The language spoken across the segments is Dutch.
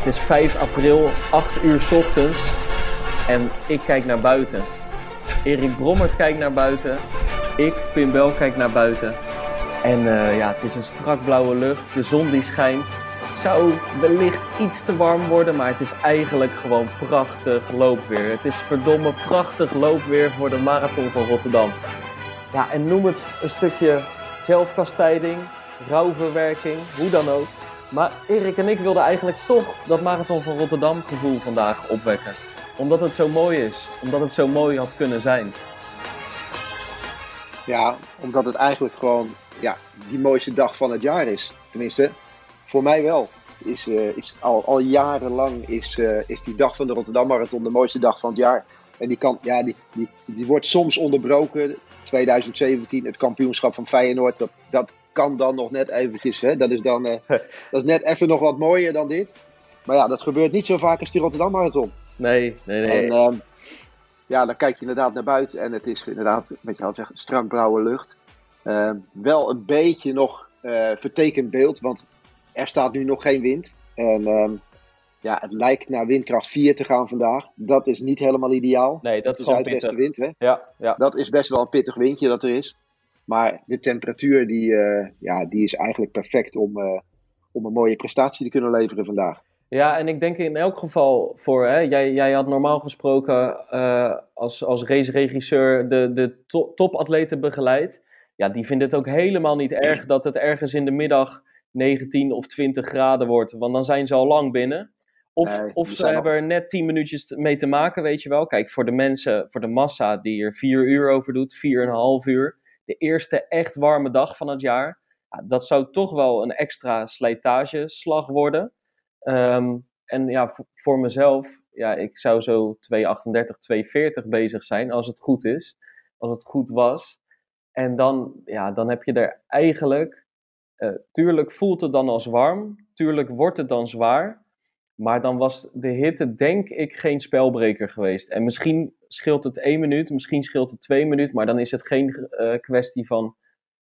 het is 5 april, 8 uur 's ochtends. En ik kijk naar buiten. Erik Brommert kijkt naar buiten. Ik, Pim Bel, kijk naar buiten. En eh, ja, het is een strak blauwe lucht. De zon die schijnt. Het zou wellicht iets te warm worden, maar het is eigenlijk gewoon prachtig loopweer. Het is verdomme prachtig loopweer voor de Marathon van Rotterdam. Ja, en noem het een stukje zelfkastijding, rouwverwerking, hoe dan ook. Maar Erik en ik wilden eigenlijk toch dat Marathon van Rotterdam gevoel vandaag opwekken. Omdat het zo mooi is, omdat het zo mooi had kunnen zijn. Ja, omdat het eigenlijk gewoon ja, die mooiste dag van het jaar is. Tenminste, voor mij wel. Is, uh, is al, al jarenlang is, uh, is die dag van de Rotterdam Marathon de mooiste dag van het jaar. En die, kan, ja, die, die, die wordt soms onderbroken. 2017, het kampioenschap van Feyenoord, dat, dat kan dan nog net eventjes. Hè? Dat, is dan, uh, dat is net even nog wat mooier dan dit. Maar ja, dat gebeurt niet zo vaak als die Rotterdam Marathon. Nee, nee, nee. En uh, ja, dan kijk je inderdaad naar buiten en het is inderdaad, weet je wel, zeggen, strak blauwe lucht. Uh, wel een beetje nog uh, vertekend beeld, want er staat nu nog geen wind. En um, ja, het lijkt naar windkracht 4 te gaan vandaag. Dat is niet helemaal ideaal. Nee, dat is zuidwestenwind, hè? Ja, ja. Dat is best wel een pittig windje dat er is. Maar de temperatuur die, uh, ja, die is eigenlijk perfect om, uh, om een mooie prestatie te kunnen leveren vandaag. Ja, en ik denk in elk geval voor, hè, jij, jij had normaal gesproken uh, als, als raceregisseur de, de to topatleten begeleid. Ja, die vinden het ook helemaal niet erg dat het ergens in de middag 19 of 20 graden wordt. Want dan zijn ze al lang binnen. Of, Nee, of ze hebben er net 10 minuutjes mee te maken, weet je wel. Kijk, voor de mensen, voor de massa die er 4 uur over doet, 4,5 uur. De eerste echt warme dag van het jaar. Ja, dat zou toch wel een extra slijtageslag worden. Ehm, en ja, voor, mezelf, ja, ik zou zo 238, 240 bezig zijn als het goed is. Als het goed was. En dan, ja, dan heb je er eigenlijk. eh, tuurlijk voelt het dan als warm. Tuurlijk wordt het dan zwaar. Maar dan was de hitte, denk ik, geen spelbreker geweest. En misschien scheelt het één minuut, misschien scheelt het twee minuten. Maar dan is het geen eh, kwestie van.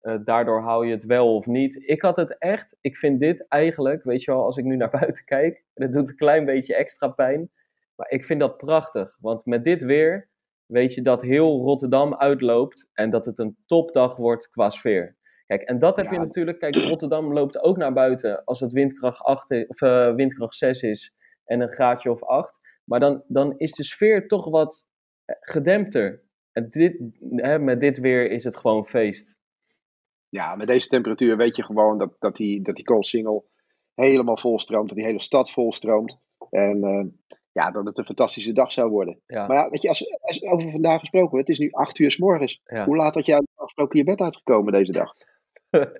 eh, daardoor hou je het wel of niet. Ik had het echt. Ik vind dit eigenlijk, weet je wel, als ik nu naar buiten kijk. Het doet een klein beetje extra pijn. Maar ik vind dat prachtig. Want met dit weer weet je dat heel Rotterdam uitloopt. En dat het een topdag wordt qua sfeer. Kijk, en dat heb je natuurlijk. Kijk, Rotterdam loopt ook naar buiten als het windkracht, 8 is, of, eh, windkracht 6 is en een graadje of 8. Maar dan, dan is de sfeer toch wat eh, gedempter. En dit, hè, met dit weer is het gewoon feest. Ja, met deze temperatuur weet je gewoon dat, dat die, dat die koolsingel helemaal volstroomt. Dat die hele stad volstroomt. En eh, ja, dat het een fantastische dag zou worden. Ja. Maar ja, weet je, als, als over vandaag gesproken het is nu acht uur s morgens. Ja. Hoe laat had jij afgesproken je bed uitgekomen deze dag?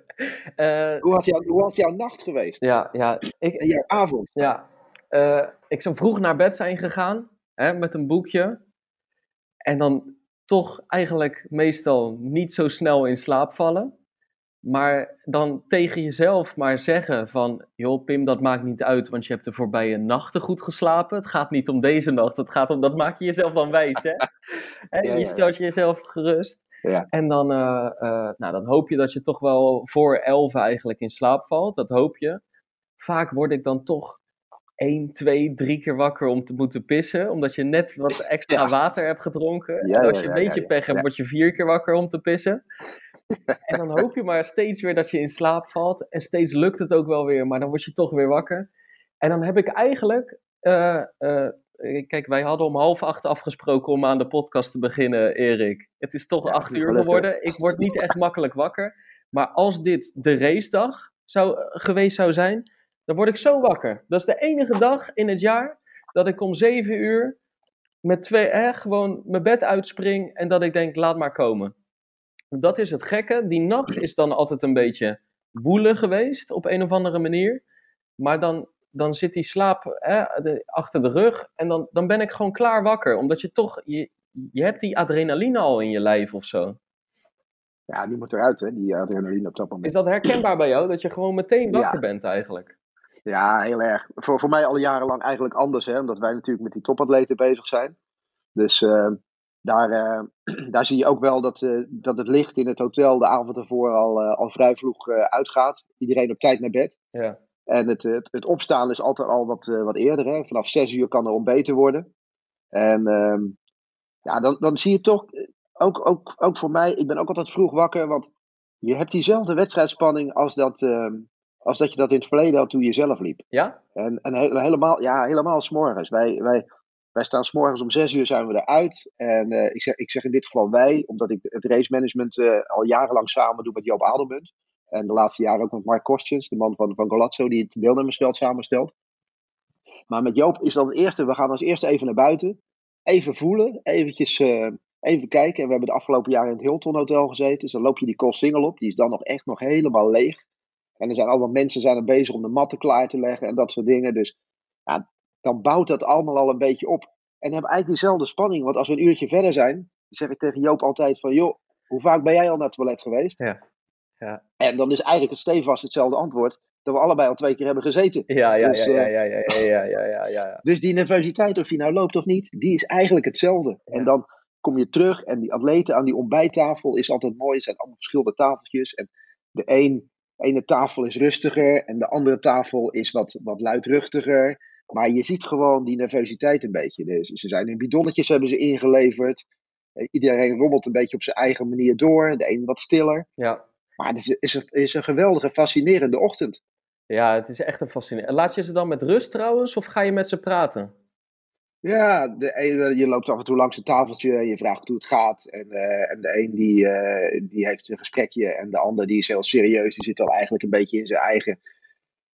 Eh, Hoe had, jou, hoe had jouw nacht geweest? ja, ja, ik, En jouw avond? Ja, eh, ik zou vroeg naar bed zijn gegaan hè, met een boekje. En dan toch eigenlijk meestal niet zo snel in slaap vallen. Maar dan tegen jezelf maar zeggen van... joh Pim, dat maakt niet uit, want je hebt de voorbije nachten goed geslapen. Het gaat niet om deze nacht, het gaat om... Dat maak je jezelf dan wijs, hè? Ja, ja, Je stelt jezelf gerust. Ja. En dan, eh, eh, nou, dan hoop je dat je toch wel voor elf eigenlijk in slaap valt. Dat hoop je. Vaak word ik dan toch één, twee, drie keer wakker om te moeten pissen. Omdat je net wat extra Ja. water hebt gedronken. Ja, en als je een beetje pech hebt, word je vier keer wakker om te pissen. en dan hoop je maar steeds weer dat je in slaap valt. En steeds lukt het ook wel weer, maar dan word je toch weer wakker. En dan heb ik eigenlijk... eh, Kijk, wij hadden om half acht afgesproken om aan de podcast te beginnen, Erik. Het is toch Ja, acht uur geworden. Ik word niet echt makkelijk wakker. Maar als dit de racedag zou, geweest zou zijn, dan word ik zo wakker. Dat is de enige dag in het jaar dat ik om zeven uur met twee, hè, gewoon mijn bed uitspring en dat ik denk, laat maar komen. Dat is het gekke. Die nacht is dan altijd een beetje woelen geweest op een of andere manier. Maar dan, dan zit die slaap hè, de- achter de rug en dan, dan ben ik gewoon klaar wakker. Omdat je toch, je, je hebt die adrenaline al in je lijf of zo. Ja, die moet eruit, hè, die adrenaline op dat moment. Is dat herkenbaar bij jou? Dat je gewoon meteen wakker Ja. bent eigenlijk? Ja, heel erg. Voor, voor mij al jarenlang eigenlijk anders, hè, omdat wij natuurlijk met die topatleten bezig zijn. Dus eh, daar, eh, daar zie je ook wel dat, eh, dat het licht in het hotel de avond ervoor al, al vrij vroeg uitgaat. Iedereen op tijd naar bed. Ja. En het, het, het opstaan is altijd al wat, wat eerder. Hè? Vanaf zes uur kan er ontbeten worden. En ehm, ja, dan, dan zie je toch, ook, ook, ook voor mij, ik ben ook altijd vroeg wakker, want je hebt diezelfde wedstrijdspanning als dat, ehm, als dat je dat in het verleden had toen je zelf liep. Ja? En, en helemaal, ja, helemaal s'morgens. Wij, wij, wij staan s'morgens om zes uur zijn we eruit. En uh, ik, zeg, ik zeg in dit geval wij, omdat ik het race management uh, al jarenlang samen doe met Joop Adelmunt. En de laatste jaren ook met Mark Kostjens, de man van, van Golazzo, die het deelnemersveld samenstelt. Maar met Joop is dat het eerste, we gaan als eerste even naar buiten. Even voelen, eventjes uh, even kijken. En we hebben de afgelopen jaren in het Hilton Hotel gezeten. Dus dan loop je die Col Single op. Die is dan nog echt nog helemaal leeg. En er zijn allemaal mensen zijn er bezig om de matten klaar te leggen en dat soort dingen. Dus ja, dan bouwt dat allemaal al een beetje op. En hebben eigenlijk diezelfde spanning. Want als we een uurtje verder zijn, zeg ik tegen Joop altijd van... joh, hoe vaak ben jij al naar het toilet geweest? Ja. Ja. En dan is eigenlijk het stevast hetzelfde antwoord dat we allebei al twee keer hebben gezeten. Ja, ja, dus, ja, ja, eh, ja, ja, ja, ja, Dus die nervositeit, of je nou loopt of niet, die is eigenlijk hetzelfde. En dan kom je terug en die atleten aan die ontbijttafel is altijd mooi. Het zijn allemaal verschillende tafeltjes. En de een, ene tafel is rustiger en de andere tafel is wat, wat luidruchtiger. Maar je ziet gewoon die nervositeit een beetje. Dus ze zijn in bidonnetjes hebben ze ingeleverd. Eh, iedereen rommelt een beetje op zijn eigen manier door. De een wat stiller. Ja. Maar het is, is, een, is een geweldige, fascinerende ochtend. Ja, het is echt een fascinerende. Laat je ze dan met rust trouwens, of ga je met ze praten? Ja, de ene, je loopt af en toe langs een tafeltje en je vraagt hoe het gaat. En, uh, en de een die, uh, die heeft een gesprekje en de ander die is heel serieus. Die zit al eigenlijk een beetje in zijn eigen,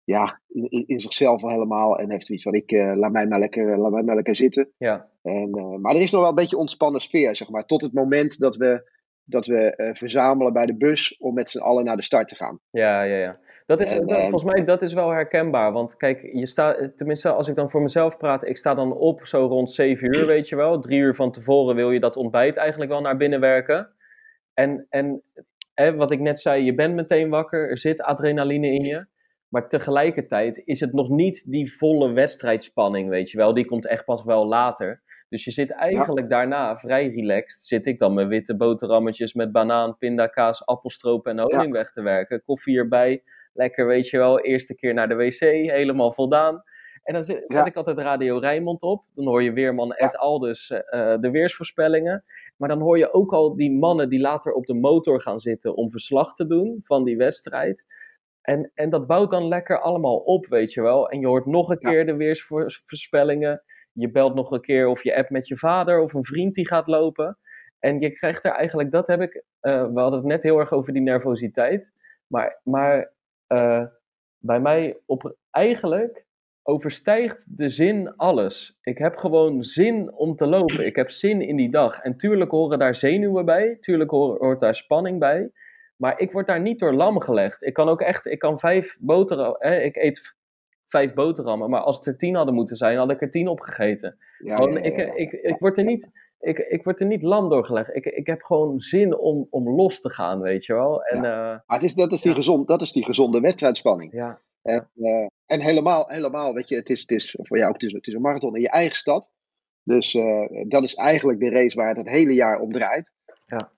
ja, in, in zichzelf al helemaal. En heeft zoiets van, ik, uh, laat, mij maar lekker, laat mij maar lekker zitten. Ja. En, maar er is nog wel een beetje ontspannen sfeer, zeg maar. Tot het moment dat we, dat we verzamelen bij de bus om met z'n allen naar de start te gaan. Ja, ja, ja. Dat is, dat, volgens mij dat is wel herkenbaar. Want kijk, je staat, tenminste als ik dan voor mezelf praat, ik sta dan op zo rond 7 uur, weet je wel. Drie uur van tevoren wil je dat ontbijt eigenlijk wel naar binnen werken. En, en hè, wat ik net zei, je bent meteen wakker, er zit adrenaline in je. Maar tegelijkertijd is het nog niet die volle wedstrijdspanning, weet je wel. Die komt echt pas wel later. Dus je zit eigenlijk daarna vrij relaxed. Zit ik dan mijn witte boterhammetjes met banaan, pindakaas, appelstroop en honing ja. weg te werken. Koffie erbij Lekker, weet je wel, eerste keer naar de wc, helemaal voldaan. En dan zet ja. ik altijd Radio Rijnmond op. Dan hoor je weerman Ed Aldus uh, de weersvoorspellingen. Maar dan hoor je ook al die mannen die later op de motor gaan zitten om verslag te doen van die wedstrijd. En, en dat bouwt dan lekker allemaal op, weet je wel. En je hoort nog een keer de weersvoorspellingen. Je belt nog een keer of je app met je vader of een vriend die gaat lopen. En je krijgt er eigenlijk, dat heb ik, uh, we hadden het net heel erg over die nervositeit. Maar, maar uh, bij mij op, eigenlijk overstijgt de zin alles. Ik heb gewoon zin om te lopen. Ik heb zin in die dag. En tuurlijk horen daar zenuwen bij. Tuurlijk hoort daar spanning bij. Maar ik word daar niet door lam gelegd. Ik kan ook echt, ik kan vijf boterhammen, ik eet vijf boterhammen. Maar als het er tien hadden moeten zijn, had ik er tien opgegeten. Ja, gewoon, ja, ja, ik, ik, ik, word er niet, ik, ik word er niet lam doorgelegd. Ik, ik heb gewoon zin om, om los te gaan, weet je wel. En, uh, maar het is, dat, is die gezond, dat is die gezonde wedstrijdspanning. Ja. En, uh, en helemaal, helemaal, weet je, het is, het is voor jou ook het is, het is een marathon in je eigen stad. Dus uh, dat is eigenlijk de race waar het het hele jaar om draait. Ja.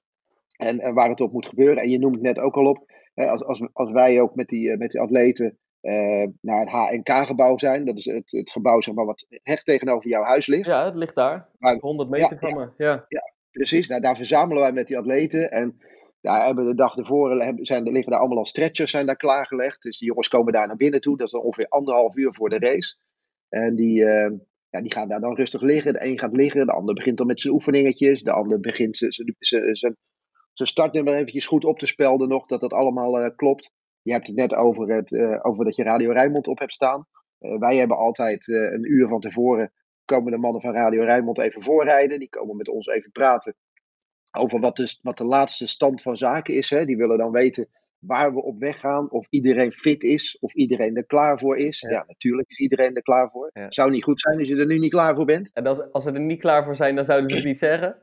En, en waar het op moet gebeuren. En je noemt het net ook al op, hè, als, als, als wij ook met die, met die atleten uh, naar het HNK-gebouw zijn. Dat is het, het gebouw zeg maar, wat recht tegenover jouw huis ligt. Ja, het ligt daar. Maar, 100 meter ja, van me. Ja. ja, precies. Nou, daar verzamelen wij met die atleten. En ja, hebben de dag ervoor zijn, er liggen daar allemaal al stretchers zijn daar klaargelegd. Dus die jongens komen daar naar binnen toe. Dat is dan ongeveer anderhalf uur voor de race. En die, uh, ja, die gaan daar dan rustig liggen. De een gaat liggen, de ander begint dan met zijn oefeningetjes. De ander begint zijn startnummer eventjes goed op te spelden nog, dat dat allemaal uh, klopt. Je hebt het net over, het, uh, over dat je Radio Rijnmond op hebt staan. Uh, wij hebben altijd uh, een uur van tevoren komen de mannen van Radio Rijnmond even voorrijden. Die komen met ons even praten over wat de, wat de laatste stand van zaken is. Hè. Die willen dan weten waar we op weg gaan, of iedereen fit is, of iedereen er klaar voor is. Ja, ja natuurlijk is iedereen er klaar voor. Ja. Zou niet goed zijn als je er nu niet klaar voor bent. En als, als ze er niet klaar voor zijn, dan zouden ze het niet zeggen?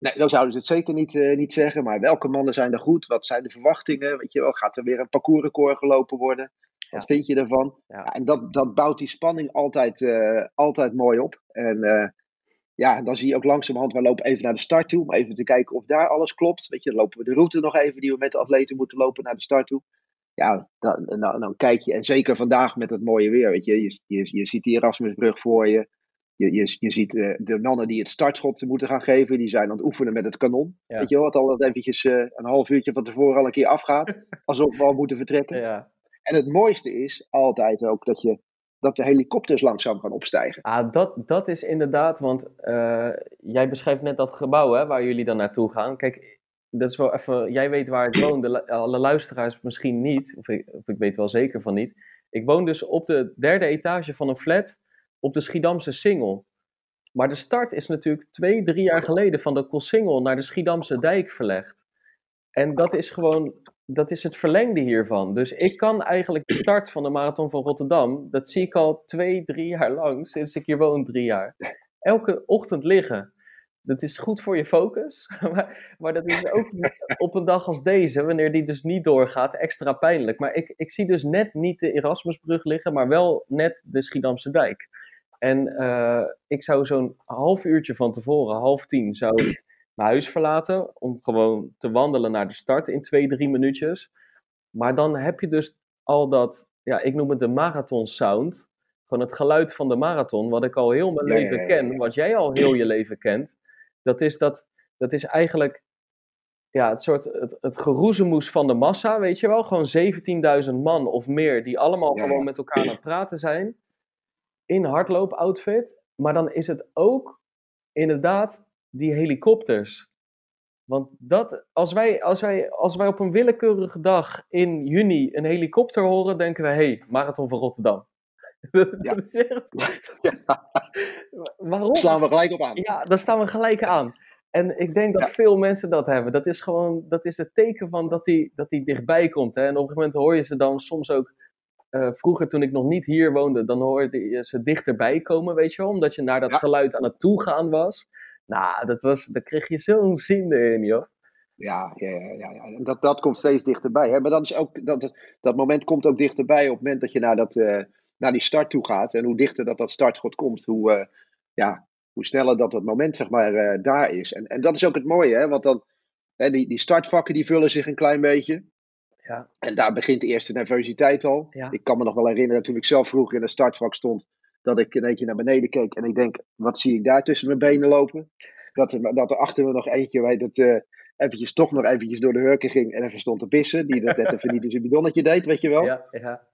Nee, dan zouden ze het zeker niet, uh, niet zeggen. Maar welke mannen zijn er goed? Wat zijn de verwachtingen? Weet je wel, gaat er weer een parcoursrecord gelopen worden? Wat ja. vind je ervan? Ja. Ja, en dat, dat bouwt die spanning altijd, uh, altijd mooi op. En uh, ja, dan zie je ook langzamerhand, we lopen even naar de start toe. Om even te kijken of daar alles klopt. Weet je, dan lopen we de route nog even die we met de atleten moeten lopen naar de start toe. ja, dan, dan, dan, kijk je, en zeker vandaag met het mooie weer, weet je, je, je, je ziet die Erasmusbrug voor je. Je, je, je ziet uh, de mannen die het startschot moeten gaan geven, die zijn aan het oefenen met het kanon. Weet je wel, wat al eventjes uh, een half uurtje van tevoren al een keer afgaat, alsof we al moeten vertrekken. Ja. En het mooiste is altijd ook dat, je, dat de helikopters langzaam gaan opstijgen. Ah, dat, dat is inderdaad, want uh, jij beschrijft net dat gebouw hè, waar jullie dan naartoe gaan. Kijk, dat is wel even, jij weet waar ik woon, de, alle luisteraars misschien niet, of ik, of ik weet wel zeker van niet. Ik woon dus op de derde etage van een flat op de Schiedamse Singel. Maar de start is natuurlijk twee, drie jaar geleden van de Koolsingel naar de Schiedamse dijk verlegd. En dat is gewoon, dat is het verlengde hiervan. Dus ik kan eigenlijk de start van de Marathon van Rotterdam, dat zie ik al twee, drie jaar lang, sinds ik hier woon, drie jaar. Elke ochtend liggen. Dat is goed voor je focus, maar, maar dat is ook op een dag als deze, wanneer die dus niet doorgaat, extra pijnlijk. Maar ik, ik zie dus net niet de Erasmusbrug liggen, maar wel net de Schiedamse dijk. En uh, ik zou zo'n half uurtje van tevoren, half tien, zou ik mijn huis verlaten om gewoon te wandelen naar de start in twee, drie minuutjes. Maar dan heb je dus al dat, ja, ik noem het de marathon sound. Gewoon het geluid van de marathon, wat ik al heel mijn Ja, leven ja, ken, wat jij al heel je leven kent. Dat is, dat, dat is eigenlijk ja, het soort het, het geroezemoes van de massa, weet je wel? Gewoon 17.000 man of meer die allemaal gewoon met elkaar aan het praten zijn. In hardloop-outfit. Maar dan is het ook inderdaad die helikopters. Want dat, als, wij, als, wij, als wij op een willekeurige dag in juni een helikopter horen, denken we: hé, hey, Marathon van Rotterdam. Ja. Dat is echt- Ja, Waarom? slaan we gelijk op aan. Ja, daar staan we gelijk aan. En ik denk dat Ja. veel mensen dat hebben. Dat is gewoon, dat is het teken van dat die, dat die dichtbij komt. Hè? En op een gegeven moment hoor je ze dan soms ook. Eh, vroeger, toen ik nog niet hier woonde, dan hoorde je ze dichterbij komen, weet je wel. Omdat je naar dat Ja. geluid aan het toegaan was. Nou, dat was, daar kreeg je zo'n zin in, joh. Ja, ja, ja, ja, Dat, dat komt steeds dichterbij. Hè? Maar dat, is ook, dat, dat moment komt ook dichterbij op het moment dat je naar, dat, eh, naar die start toe gaat. En hoe dichter dat, dat startschot komt, hoe, eh, ja, hoe sneller dat het moment zeg maar, daar is. En, en dat is ook het mooie, hè? want dan, hè, die, die startvakken die vullen zich een klein beetje. Ja. En daar begint de eerste nervositeit al. Ja. Ik kan me nog wel herinneren toen ik zelf vroeger in een startvak stond, dat ik één keer naar beneden keek en ik denk, wat zie ik daar tussen mijn benen lopen? Dat er, dat er achter me nog eentje, weet het, eh, eventjes toch nog eventjes door de hurken ging en even stond te pissen. Die dat net even niet in zijn bidonnetje deed, weet je wel. Ja, ja,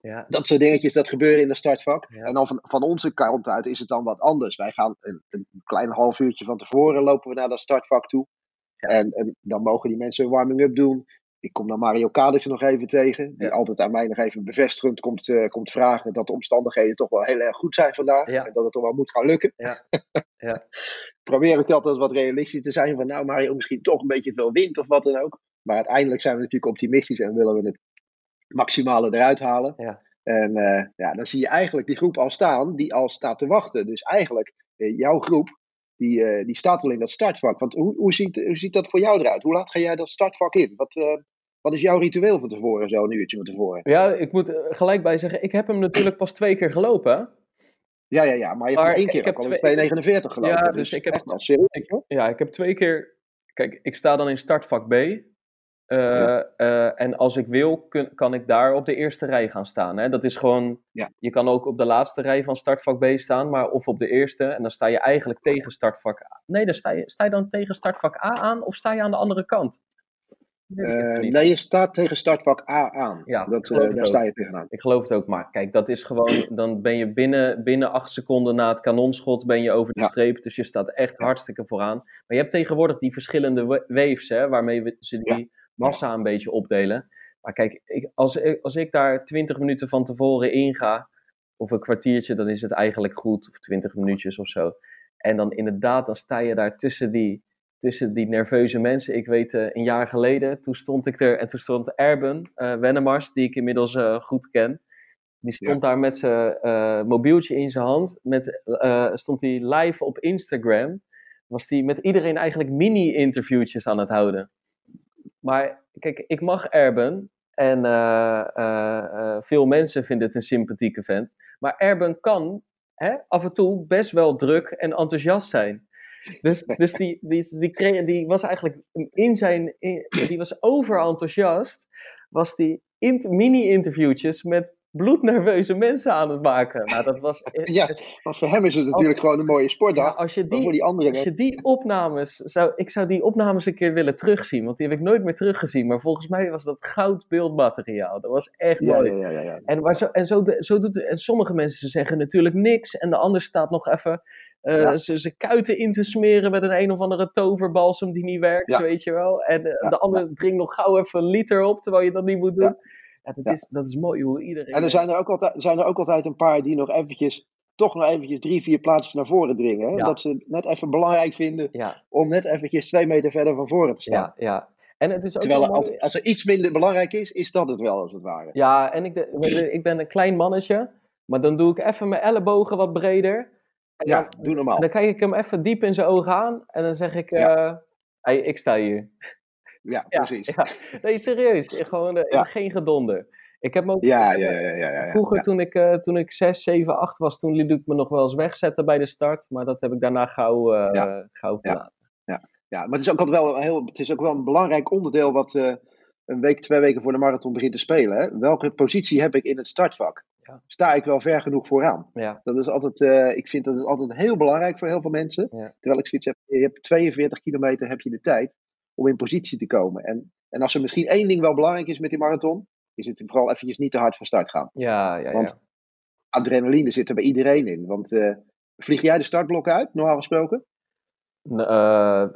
ja. Dat soort dingetjes, dat gebeuren in een startvak. Ja. En dan van, van onze kant uit is het dan wat anders. Wij gaan een, een klein half uurtje van tevoren lopen we naar dat startvak toe. Ja. En, en dan mogen die mensen een warming-up doen. Ik kom dan Mario Kadix nog even tegen. Die Ja. altijd aan mij nog even bevestigend komt, eh, komt vragen dat de omstandigheden toch wel heel erg goed zijn vandaag. Ja. En dat het toch wel moet gaan lukken. Ja. Ja. Probeer ik altijd wat realistisch te zijn. Van nou Mario, misschien toch een beetje veel wind of wat dan ook. Maar uiteindelijk zijn we natuurlijk optimistisch en willen we het maximale eruit halen. Ja. En eh, ja, dan zie je eigenlijk die groep al staan, die al staat te wachten. Dus eigenlijk, eh, jouw groep, die, die staat al in dat startvak. Want hoe, hoe, ziet, hoe ziet dat voor jou eruit? Hoe laat ga jij dat startvak in? Wat, wat is jouw ritueel van tevoren, zo een uurtje van tevoren? ja, ik moet er gelijk bij zeggen, ik heb hem natuurlijk pas twee keer gelopen. Ja, ja, ja, maar je hebt Maar maar één ik keer heb ook al in twee- 2,49 gelopen. Ja, dus, dus ik heb- echt wel serieus. hoor. Ja, ik heb twee keer. Kijk, ik sta dan in startvak B. eh, Ja. eh, en als ik wil, kun- kan ik daar op de eerste rij gaan staan. Hè? Dat is gewoon. Ja. Je kan ook op de laatste rij van startvak B staan, maar of op de eerste. En dan sta je eigenlijk tegen startvak A. Nee, dan sta je, sta je dan tegen startvak A aan of sta je aan de andere kant? Eh, nee, je staat tegen startvak A aan. Ja, dat, eh, daar ook. sta je tegenaan. Ik geloof het ook, maar kijk, dat is gewoon, dan ben je binnen, binnen acht seconden na het kanonschot ben je over de Ja. streep, dus je staat echt Ja. hartstikke vooraan. Maar je hebt tegenwoordig die verschillende wa- waves, hè, waarmee we, ze die massa een beetje opdelen. Maar kijk, ik, als, als ik daar 20 minuten van tevoren inga, of een kwartiertje, dan is het eigenlijk goed, of 20 minuutjes of zo. En dan inderdaad, dan sta je daar tussen die, tussen die nerveuze mensen. Ik weet, eh, een jaar geleden, toen stond ik er en toen stond Erben eh Wennemars, die ik inmiddels eh, goed ken. Die stond daar met zijn mobieltje in zijn hand. Met, stond hij live op Instagram. Was hij met iedereen eigenlijk mini-interviewtjes aan het houden. Maar kijk, ik mag Erben. En veel mensen vinden het een sympathieke vent. Maar Erben kan hè, af en toe best wel druk en enthousiast zijn. Dus, dus die, die, die, kreeg, die was eigenlijk in zijn. in- die was overenthousiast. was die mini-interviewtjes met bloednerveuze mensen aan het maken. Nou, dat was... ja, want voor hem is het natuurlijk gewoon een mooie sportdag. Ja, als je die, voor die andere als je die opnames... Zou, ik zou die opnames een keer willen terugzien, want die heb ik nooit meer teruggezien. Maar volgens mij was dat goud beeldmateriaal. Dat was echt mooi. Ja, ja, ja, en, waar zo, en, zo, zo doet, en sommige mensen zeggen natuurlijk niks. En de ander staat nog even uh, ze, ze kuiten in te smeren met een een of andere toverbalsem die niet werkt, weet je wel. En uh, de ander drinkt nog gauw even een liter op, terwijl je dat niet moet doen. Ja, dat, Is, dat is mooi hoe iedereen... En er zijn er, ook altijd, zijn er ook altijd een paar die nog eventjes, toch nog eventjes drie, vier plaatsjes naar voren dringen. Hè? Dat ze net even belangrijk vinden om net eventjes twee meter verder van voren te staan. Ja, ja. En het is ook Terwijl mooi... als er iets minder belangrijk is, is dat het wel als het ware. Ja, en ik, de, ik ben een klein mannetje, maar dan doe ik even mijn ellebogen wat breder ja, doe normaal. Dan kijk ik hem even diep in zijn ogen aan en dan zeg ik, ja. hey, ik sta hier. Ja, precies. Ja. Nee, serieus. Gewoon uh, geen gedonder. Ik heb ook, ja, ja, ja, ja, ja, Vroeger, Toen, ik, uh, toen ik 6, 7, 8 was, toen liet ik me nog wel eens wegzetten bij de start. Maar dat heb ik daarna gauw, uh, ja. gauw verlaten. Ja. Ja. maar het is ook altijd wel, heel, het is ook wel een belangrijk onderdeel wat een week, twee weken voor de marathon begint te spelen. Hè? Welke positie heb ik in het startvak? Ja. sta ik wel ver genoeg vooraan. Ja. Dat is altijd, uh, ik vind dat is altijd heel belangrijk voor heel veel mensen. Terwijl ik zoiets heb, je hebt 42 kilometer heb je de tijd om in positie te komen. En, en als er misschien één ding wel belangrijk is met die marathon, is het vooral eventjes niet te hard van start gaan. Ja, ja, Want adrenaline zit er bij iedereen in. Want uh, vlieg jij de startblokken uit, normaal gesproken? Uh,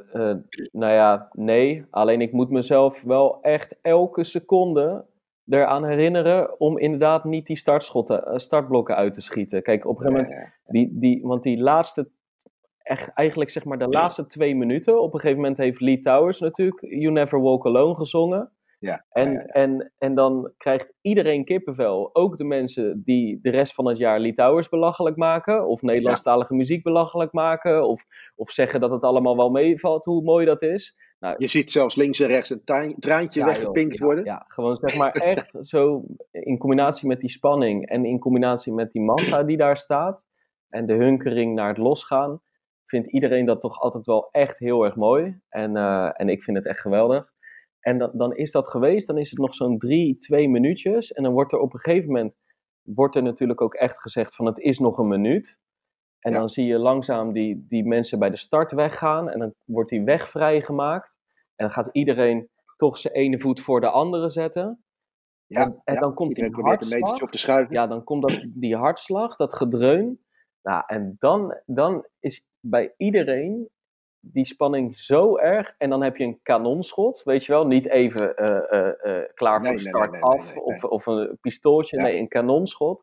nou ja, nee. Alleen ik moet mezelf wel echt elke seconde eraan herinneren om inderdaad niet die startschotten, eh, startblokken uit te schieten. Kijk, op een gegeven moment, die, die, want die laatste, echt, eigenlijk zeg maar de laatste twee minuten, op een gegeven moment heeft Lee Towers natuurlijk You Never Walk Alone gezongen. Ja, en, En, en dan krijgt iedereen kippenvel. Ook de mensen die de rest van het jaar Lee Towers belachelijk maken. Of Nederlandstalige muziek belachelijk maken. Of, of zeggen dat het allemaal wel meevalt, hoe mooi dat is. Nou, je ziet zelfs links en rechts een traantje ja, weggepinkt worden. Ja, gewoon zeg maar echt zo in combinatie met die spanning en in combinatie met die massa die daar staat en de hunkering naar het losgaan, vindt iedereen dat toch altijd wel echt heel erg mooi. En, uh, en ik vind het echt geweldig. En dan, dan is dat geweest, dan is het nog zo'n drie, twee minuutjes. En dan wordt er op een gegeven moment, wordt er natuurlijk ook echt gezegd van het is nog een minuut. En dan zie je langzaam die, die mensen bij de start weggaan. En dan wordt die weg vrijgemaakt. En dan gaat iedereen toch zijn ene voet voor de andere zetten. Ja, en, en dan komt die hartslag. Op te schuiven. Ja, dan komt dat, die hartslag, dat gedreun. Nou, en dan, dan is bij iedereen die spanning zo erg. En dan heb je een kanonschot, weet je wel. Niet even uh, uh, uh, klaar voor start af of, of een pistooltje. Nee, een kanonschot.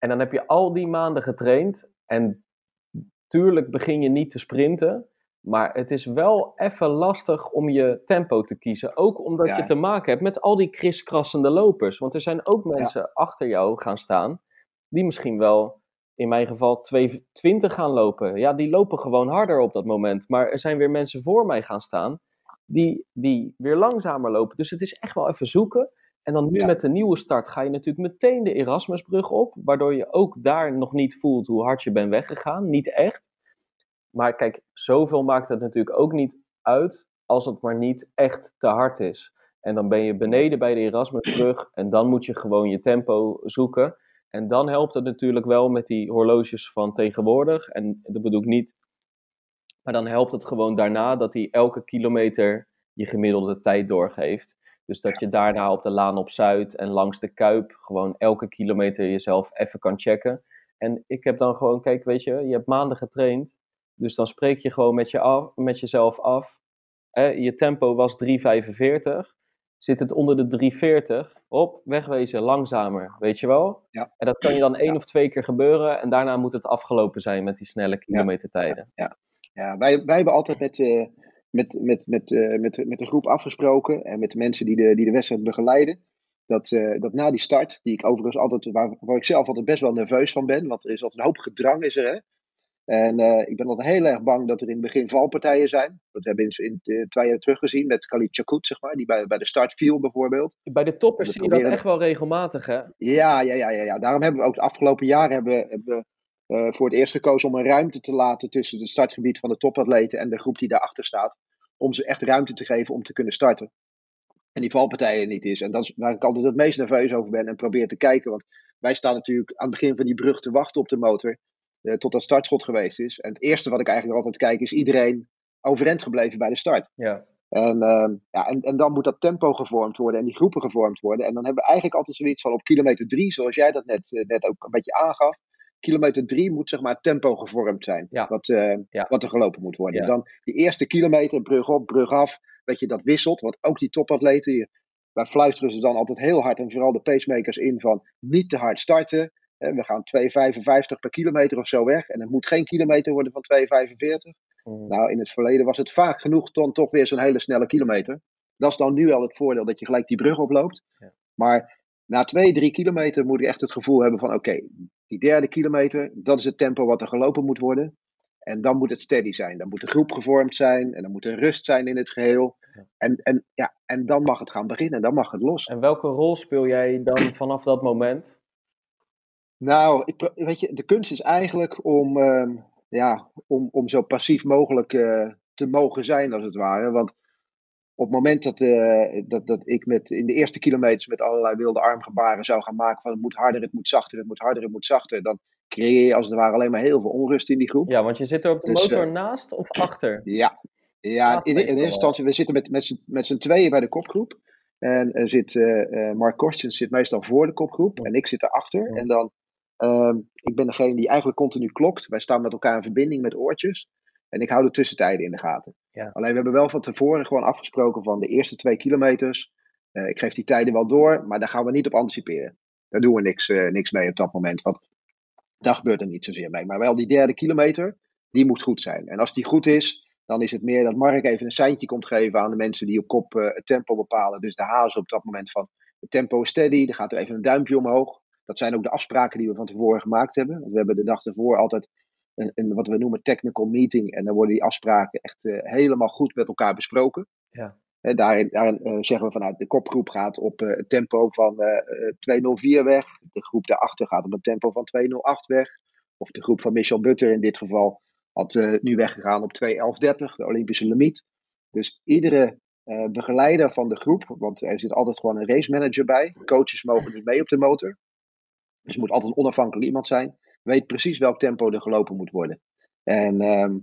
En dan heb je al die maanden getraind. En tuurlijk begin je niet te sprinten. Maar het is wel even lastig om je tempo te kiezen. Ook omdat je te maken hebt met al die kriskrassende lopers. Want er zijn ook mensen achter jou gaan staan. Die misschien wel, in mijn geval, 220 gaan lopen. Ja, die lopen gewoon harder op dat moment. Maar er zijn weer mensen voor mij gaan staan. Die, die weer langzamer lopen. Dus het is echt wel even zoeken. En dan nu met de nieuwe start ga je natuurlijk meteen de Erasmusbrug op, waardoor je ook daar nog niet voelt hoe hard je bent weggegaan. Niet echt. Maar kijk, zoveel maakt het natuurlijk ook niet uit als het maar niet echt te hard is. En dan ben je beneden bij de Erasmusbrug en dan moet je gewoon je tempo zoeken. En dan helpt het natuurlijk wel met die horloges van tegenwoordig. En dat bedoel ik niet. Maar dan helpt het gewoon daarna dat hij elke kilometer je gemiddelde tijd doorgeeft. Dus dat je daarna op de Laan op Zuid en langs de Kuip gewoon elke kilometer jezelf even kan checken. En ik heb dan gewoon, kijk, weet je, je hebt maanden getraind. Dus dan spreek je gewoon met, je af, met jezelf af. je tempo was 3,45. Zit het onder de 3,40? Op, wegwezen, langzamer, weet je wel? Ja. En dat kan je dan één of twee keer gebeuren. En daarna moet het afgelopen zijn met die snelle kilometertijden. Ja, ja. ja. wij, wij hebben altijd met... Uh met, met, met, uh, met, met de groep afgesproken en met de mensen die de, die de wedstrijd begeleiden. Dat, uh, dat na die start, die ik overigens altijd, waar, waar ik zelf altijd best wel nerveus van ben, want er is altijd een hoop gedrang is er. Hè? En uh, ik ben altijd heel erg bang dat er in het begin valpartijen zijn. Dat hebben we in, in twee jaar terug gezien met Khalid Chakut, zeg maar, die bij, bij de start viel bijvoorbeeld. Bij de toppers zie je dat echt wel regelmatig, hè? Ja, ja, ja, ja, ja. Daarom hebben we ook de afgelopen jaren hebben, hebben uh, voor het eerst gekozen om een ruimte te laten tussen het startgebied van de topatleten en de groep die daarachter staat. Om ze echt ruimte te geven om te kunnen starten. En die valpartijen niet is. En dat is waar ik altijd het meest nerveus over ben en probeer te kijken. Want wij staan natuurlijk aan het begin van die brug te wachten op de motor. Uh, tot dat startschot geweest is. En het eerste wat ik eigenlijk altijd kijk is iedereen overeind gebleven bij de start. Ja. En, uh, ja, en, en dan moet dat tempo gevormd worden en die groepen gevormd worden. En dan hebben we eigenlijk altijd zoiets van op kilometer drie, zoals jij dat net, uh, net ook een beetje aangaf. Kilometer drie moet zeg maar tempo gevormd zijn. Ja. Wat, uh, Ja. wat er gelopen moet worden. Ja. Dan die eerste kilometer, brug op, brug af. Dat je dat wisselt. Want ook die topatleten, wij fluisteren ze dan altijd heel hard. En vooral de pacemakers in van niet te hard starten. Hè, We gaan 2,55 per kilometer of zo weg. En het moet geen kilometer worden van 2,45. Mm. Nou, in het verleden was het vaak genoeg dan toch weer zo'n hele snelle kilometer. Dat is dan nu al het voordeel dat je gelijk die brug oploopt. Maar na twee, drie kilometer moet je echt het gevoel hebben van oké, die derde kilometer, dat is het tempo wat er gelopen moet worden. En dan moet het steady zijn. Dan moet de groep gevormd zijn en dan moet er rust zijn in het geheel. En, en, ja, en dan mag het gaan beginnen, dan mag het los. En welke rol speel jij dan vanaf dat moment? Nou, ik, weet je, de kunst is eigenlijk om, ehm, ja, om, om zo passief mogelijk eh, te mogen zijn, als het ware. Want op het moment dat, eh, dat, dat ik met, in de eerste kilometers met allerlei wilde armgebaren zou gaan maken van het moet harder, het moet zachter, het moet harder, het moet zachter, dan creëer je als het ware alleen maar heel veel onrust in die groep. Ja, want je zit er op de Dus, motor naast of achter? Ja, ja in, in eerste instantie, we zitten met, met, z'n- met z'n tweeën bij de kopgroep. En er zit, eh, eh, Mark Kostjens zit meestal voor de kopgroep en ik zit erachter. Ja. En dan, ehm, ik ben degene die eigenlijk continu klokt. Wij staan met elkaar in verbinding met oortjes. En ik hou de tussentijden in de gaten. Ja. Alleen we hebben wel van tevoren gewoon afgesproken van de eerste twee kilometers. eh, ik geef die tijden wel door, maar daar gaan we niet op anticiperen. Daar doen we niks, eh, niks mee op dat moment. Want daar gebeurt er niet zozeer mee. Maar wel die derde kilometer, die moet goed zijn. En als die goed is, dan is het meer dat Mark even een seintje komt geven aan de mensen die op kop eh, het tempo bepalen. Dus de hazen op dat moment van het tempo is steady, er gaat er even een duimpje omhoog. Dat zijn ook de afspraken die we van tevoren gemaakt hebben. We hebben de dag ervoor altijd een, een wat we noemen technical meeting. En dan worden die afspraken echt eh, helemaal goed met elkaar besproken. Ja. Daarin daarin eh, zeggen we vanuit de kopgroep gaat op eh, het tempo van eh, eh, 204 weg. De groep daarachter gaat op een tempo van 208 weg. Of de groep van Michel Butter in dit geval had nu weggegaan op 21130, de Olympische limiet. Dus iedere begeleider van de groep, want er zit altijd gewoon een race manager bij. Coaches mogen niet mee op de motor. Dus er moet altijd een onafhankelijk iemand zijn. Weet precies welk tempo er gelopen moet worden. En ehm,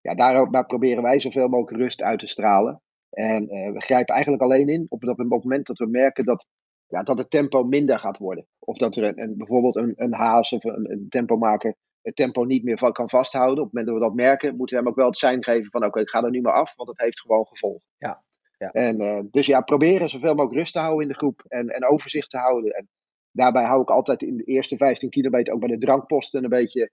ja, daar, daar proberen wij zoveel mogelijk rust uit te stralen. En eh, we grijpen eigenlijk alleen in op, dat, op het moment dat we merken dat, ja, dat het tempo minder gaat worden. Of dat er een, een- bijvoorbeeld een, een haas of een, een tempomaker het tempo niet meer kan vasthouden. Op het moment dat we dat merken, moeten we hem ook wel het zijn geven van oké, ik ga er nu maar af, want het heeft gewoon gevolgen. Ja, ja. En, eh, dus ja, proberen zoveel mogelijk rust te houden in de groep en, en overzicht te houden. En daarbij hou ik altijd in de eerste 15 kilometer ook bij de drankposten een beetje, een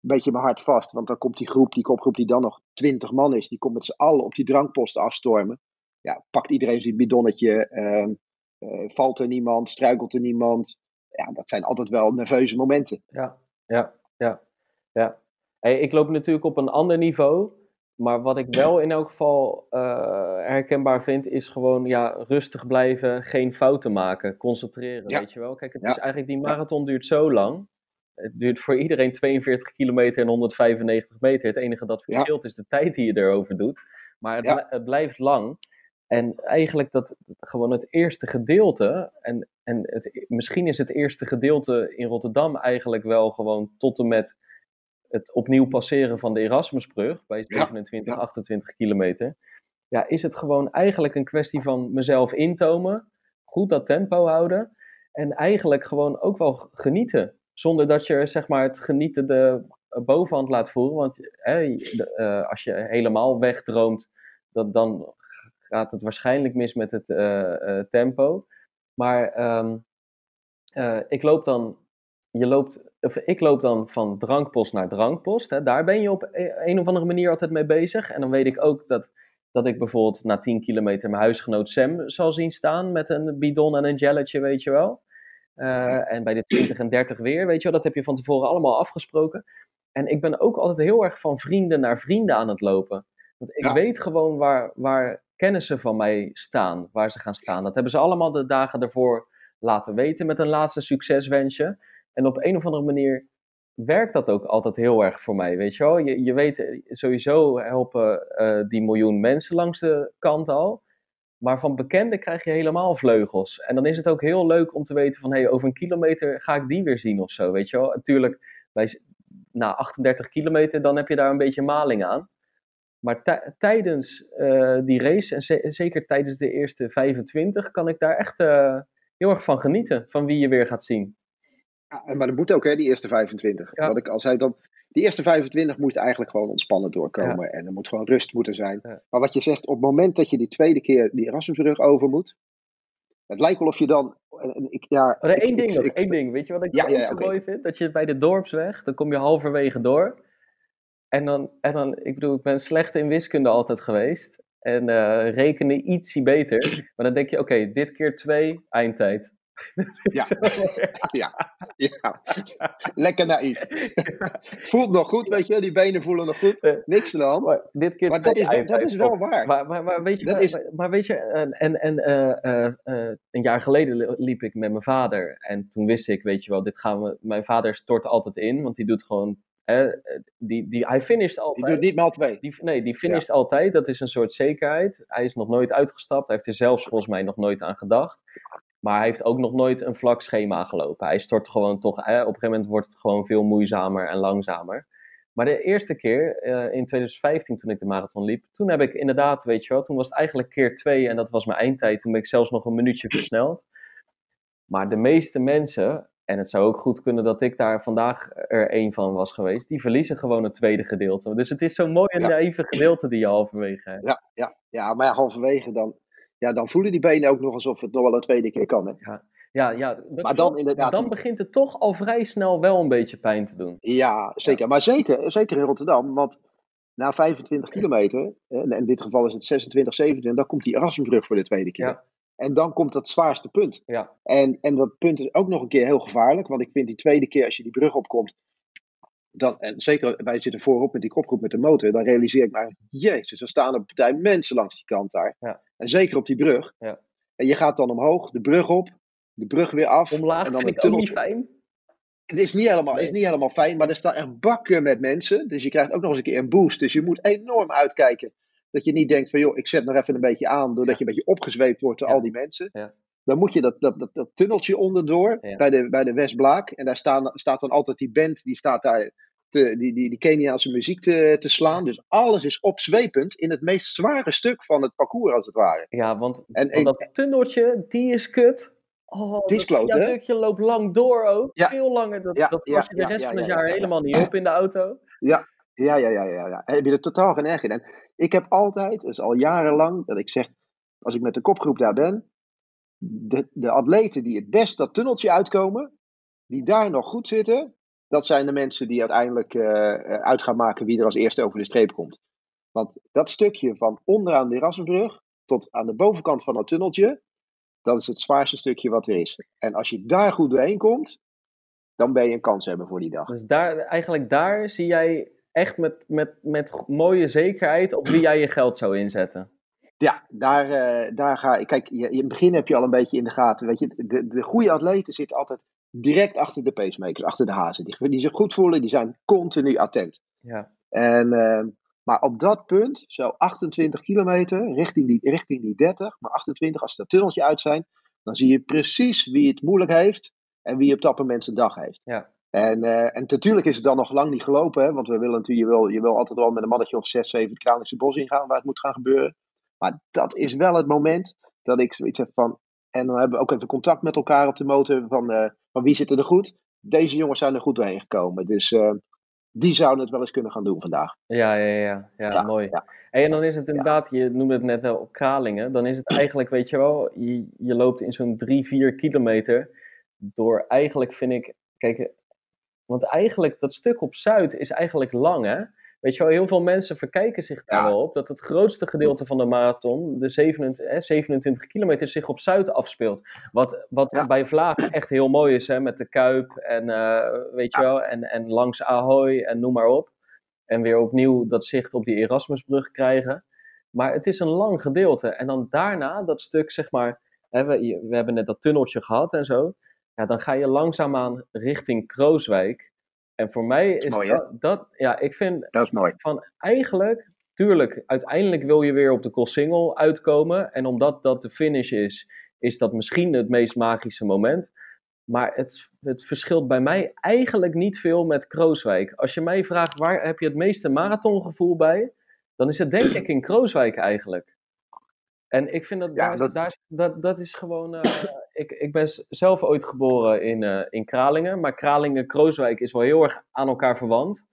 beetje mijn hart vast. Want dan komt die groep, die kopgroep die dan nog 20 man is, die komt met z'n allen op die drankposten afstormen. Ja, pakt iedereen zijn bidonnetje, ehm, eh, valt er niemand, struikelt er niemand. Ja, dat zijn altijd wel nerveuze momenten. Ja, ja, ja, ja. Hey, ik loop natuurlijk op een ander niveau, maar wat ik wel in elk geval eh, herkenbaar vind, is gewoon ja, rustig blijven, geen fouten maken, concentreren, Ja. weet je wel. Kijk, het Ja. is eigenlijk, die marathon duurt zo lang. Het duurt voor iedereen 42 kilometer en 195 meter. Het enige dat Ja. verschilt is de tijd die je erover doet. Maar het, bl- het blijft lang. En eigenlijk dat gewoon het eerste gedeelte, en, en het, misschien is het eerste gedeelte in Rotterdam eigenlijk wel gewoon tot en met het opnieuw passeren van de Erasmusbrug bij Ja, 27, ja. 28 kilometer. Ja, is het gewoon eigenlijk een kwestie van mezelf intomen, goed dat tempo houden en eigenlijk gewoon ook wel genieten. Zonder dat je zeg maar het genieten de eh, bovenhand laat voeren. Want hè, eh, als je helemaal wegdroomt, dat, dan gaat het waarschijnlijk mis met het eh, tempo. Maar ehm, eh, ik loop dan, je loopt, of ik loop dan van drankpost naar drankpost. Hè. Daar ben je op e- een of andere manier altijd mee bezig. En dan weet ik ook dat, dat ik bijvoorbeeld na 10 kilometer mijn huisgenoot Sam zal zien staan met een bidon en een jelletje, weet je wel. Eh, en bij de 20 en 30 weer, weet je wel, dat heb je van tevoren allemaal afgesproken. En ik ben ook altijd heel erg van vrienden naar vrienden aan het lopen. Want ik Ja. weet gewoon waar, waar kennissen van mij staan, waar ze gaan staan. Dat hebben ze allemaal de dagen daarvoor laten weten met een laatste succeswensje. En op een of andere manier werkt dat ook altijd heel erg voor mij, weet je wel. Je, je weet, eh, sowieso helpen eh, die miljoen mensen langs de kant al. Maar van bekenden krijg je helemaal vleugels. En dan is het ook heel leuk om te weten van, hey, over een kilometer ga ik die weer zien of zo, weet je wel. Natuurlijk, bij, na 38 kilometer, dan heb je daar een beetje maling aan. Maar tijdens uh, die race, en zeker tijdens de eerste 25, kan ik daar echt heel erg van genieten. Van wie je weer gaat zien. Ja, maar dat moet ook, hè, die eerste 25. Ja. Wat ik al zei, dan, die eerste 25 moet eigenlijk gewoon ontspannen doorkomen. Ja. En er moet gewoon rust moeten zijn. Ja. Maar wat je zegt, op het moment dat je die tweede keer die Erasmusbrug over moet. Het lijkt wel of je dan. Ik, ja, oh, één ding nog, één ding. Weet je wat ik ja, ja, zo mooi vind? Dat je bij de dorpsweg, dan kom je halverwege door. En dan, en dan, ik bedoel, ik ben slecht in wiskunde altijd geweest. En uh, rekenen ietsie beter. Maar dan denk je, oké, dit keer twee, eindtijd. Ja. ja. ja, lekker naïef. Voelt nog goed, weet je, die benen voelen nog goed. Niks hand. Maar, dit keer maar dat, is, dat is wel waar. Maar, maar, maar weet je, maar, maar, weet je en, en uh, uh, een jaar geleden liep ik met mijn vader. En toen wist ik, weet je wel, dit gaan we. Mijn vader stort altijd in, want die doet gewoon die, die, hij finisht altijd. Die doet niet maal twee. Die, nee, die finisht altijd. Dat is een soort zekerheid. Hij is nog nooit uitgestapt. Hij heeft er zelfs volgens mij nog nooit aan gedacht. Maar hij heeft ook nog nooit een vlak schema gelopen. Hij stort gewoon toch. op een gegeven moment wordt het gewoon veel moeizamer en langzamer. Maar de eerste keer, eh, in 2015 toen ik de marathon liep, toen heb ik inderdaad, weet je wel, toen was het eigenlijk keer twee en dat was mijn eindtijd. Toen ben ik zelfs nog een minuutje versneld. Maar de meeste mensen, en het zou ook goed kunnen dat ik daar vandaag er een van was geweest. Die verliezen gewoon het tweede gedeelte. Dus het is zo'n mooi en ja. naïeve gedeelte die je halverwege hebt. Ja, ja, ja maar halverwege dan, ja, dan voelen die benen ook nog alsof het nog wel een tweede keer kan. Hè? Ja, ja, ja maar dan, inderdaad, dan begint het toch al vrij snel wel een beetje pijn te doen. Ja, zeker. Maar zeker, zeker in Rotterdam. Want na 25 kilometer, en in dit geval is het 26, 27, dan komt die Erasmusbrug voor de tweede keer. Ja. En dan komt dat zwaarste punt. Ja. En, en dat punt is ook nog een keer heel gevaarlijk. Want ik vind die tweede keer als je die brug opkomt. Dan, en zeker, wij zitten voorop met die kopgroep met de motor. Dan realiseer ik me, jezus, er staan een partij mensen langs die kant daar. Ja. En zeker op die brug. Ja. En je gaat dan omhoog, de brug op, de brug weer af. Omlaag en dan vind ik ook niet fijn. Het is niet, helemaal, is niet helemaal fijn, maar er staan echt bakken met mensen. Dus je krijgt ook nog eens een keer een boost. Dus je moet enorm uitkijken dat je niet denkt van joh, ik zet nog even een beetje aan, doordat je een beetje opgezweept wordt door al die mensen. Ja. Dan moet je dat, dat, dat, dat tunneltje onderdoor bij, de, bij de Westblaak. En daar staan, staat dan altijd die band, die staat daar te, die, die, die Keniaanse muziek te, te slaan. Dus alles is opzwepend in het meest zware stuk van het parcours, als het ware. Ja, want, en, dat tunneltje, die is kut. Oh, die is kloot, dat stukje loopt lang door ook. Veel langer. Dat, dat was je de rest van het jaar helemaal niet op in de auto. Ja, ja, ja, ja, ja, ja. Heb je er totaal geen erg in. En ik heb altijd, dus al jarenlang, dat ik zeg, als ik met de kopgroep daar ben, de, de atleten die het best dat tunneltje uitkomen, die daar nog goed zitten, dat zijn de mensen die uiteindelijk uh, uit gaan maken wie er als eerste over de streep komt. Want dat stukje van onderaan de Erasmusbrug tot aan de bovenkant van dat tunneltje, dat is het zwaarste stukje wat er is. En als je daar goed doorheen komt, dan ben je een kans hebben voor die dag. Dus daar, eigenlijk daar zie jij echt met, met, met mooie zekerheid op wie jij je geld zou inzetten. Ja, daar, uh, daar ga ik. Kijk, je, in het begin heb je al een beetje in de gaten. Weet je, de, de goede atleten zitten altijd direct achter de pacemakers, achter de hazen. Die, die zich goed voelen, die zijn continu attent. Ja. En, uh, maar op dat punt, zo 28 kilometer, richting die, richting die 30, maar 28 als ze dat tunneltje uit zijn, dan zie je precies wie het moeilijk heeft en wie op dat moment zijn dag heeft. Ja. En, uh, en natuurlijk is het dan nog lang niet gelopen, hè, want we willen natuurlijk, je, wil, je wil altijd wel met een mannetje of 6, 7 het Kralingse bos ingaan waar het moet gaan gebeuren. Maar dat is wel het moment dat ik zoiets heb van. En dan hebben we ook even contact met elkaar op de motor van, uh, van wie zit er goed. Deze jongens zijn er goed doorheen gekomen. Dus uh, die zouden het wel eens kunnen gaan doen vandaag. Ja, ja, ja, ja, mooi. Ja. En dan is het inderdaad, je noemde het net wel Kralingen. Dan is het eigenlijk, weet je wel, je, je loopt in zo'n 3, 4 kilometer. Door eigenlijk vind ik, kijk, want eigenlijk, dat stuk op Zuid is eigenlijk lang, hè? Weet je wel, heel veel mensen verkijken zich daar wel op dat het grootste gedeelte van de marathon, de 27, 27 kilometer, zich op Zuid afspeelt. Wat, wat bij Vlaag echt heel mooi is, hè, met de Kuip en, uh, weet je wel, en, en langs Ahoy en noem maar op. En weer opnieuw dat zicht op die Erasmusbrug krijgen. Maar het is een lang gedeelte. En dan daarna, dat stuk, zeg maar, hè, we, we hebben net dat tunneltje gehad en zo ja, dan ga je langzaamaan richting Krooswijk. En voor mij is, dat, dat, ja, ik vind dat is mooi. van eigenlijk tuurlijk, uiteindelijk wil je weer op de Koolsingel uitkomen. En omdat dat de finish is, is dat misschien het meest magische moment. Maar het, het verschilt bij mij eigenlijk niet veel met Krooswijk. Als je mij vraagt waar heb je het meeste marathongevoel bij, dan is het denk ik in Krooswijk eigenlijk. En ik vind dat, Ja, daar, dat- dat, dat, dat is gewoon. eh, ik, ik ben zelf ooit geboren in, eh, in Kralingen, maar Kralingen-Krooswijk is wel heel erg aan elkaar verwant.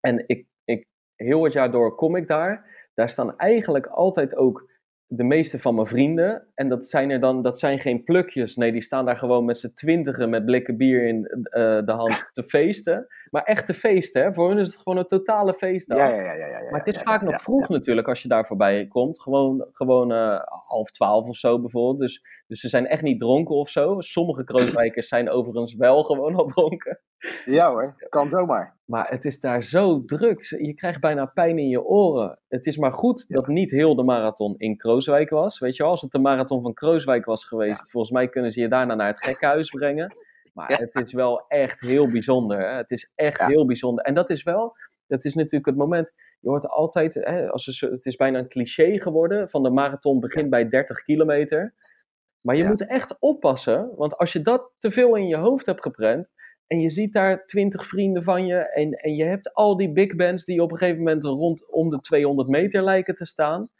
En ik, ik, heel het jaar door kom ik daar. Daar staan eigenlijk altijd ook de meeste van mijn vrienden. En dat zijn er dan, dat zijn geen plukjes. Nee, die staan daar gewoon met z'n twintigen met blikken bier in eh, de hand te feesten. Maar echt te feesten, hè. Voor hun is het gewoon een totale feestdag. Ja, ja, ja, ja, Maar het is vaak nog vroeg natuurlijk als je daar voorbij komt. Gewoon, gewoon eh, half twaalf of zo bijvoorbeeld. Dus, dus ze zijn echt niet dronken of zo. Sommige kroonwijkers zijn overigens wel gewoon al dronken. Ja hoor, kan zomaar. Maar het is daar zo druk. Je krijgt bijna pijn in je oren. Het is maar goed dat niet heel de marathon in Krooswijk was. Weet je wel, als het de marathon van Krooswijk was geweest, volgens mij kunnen ze je daarna naar het gekkenhuis brengen. Maar Ja. het is wel echt heel bijzonder. Hè? Het is echt Ja. heel bijzonder. En dat is wel, dat is natuurlijk het moment. Je hoort altijd, hè, als het is bijna een cliché geworden van de marathon begint bij 30 kilometer. Maar je Ja. moet echt oppassen, want als je dat te veel in je hoofd hebt geprent, en je ziet daar twintig vrienden van je. En, en je hebt al die big bands die op een gegeven moment rondom de 200 meter lijken te staan.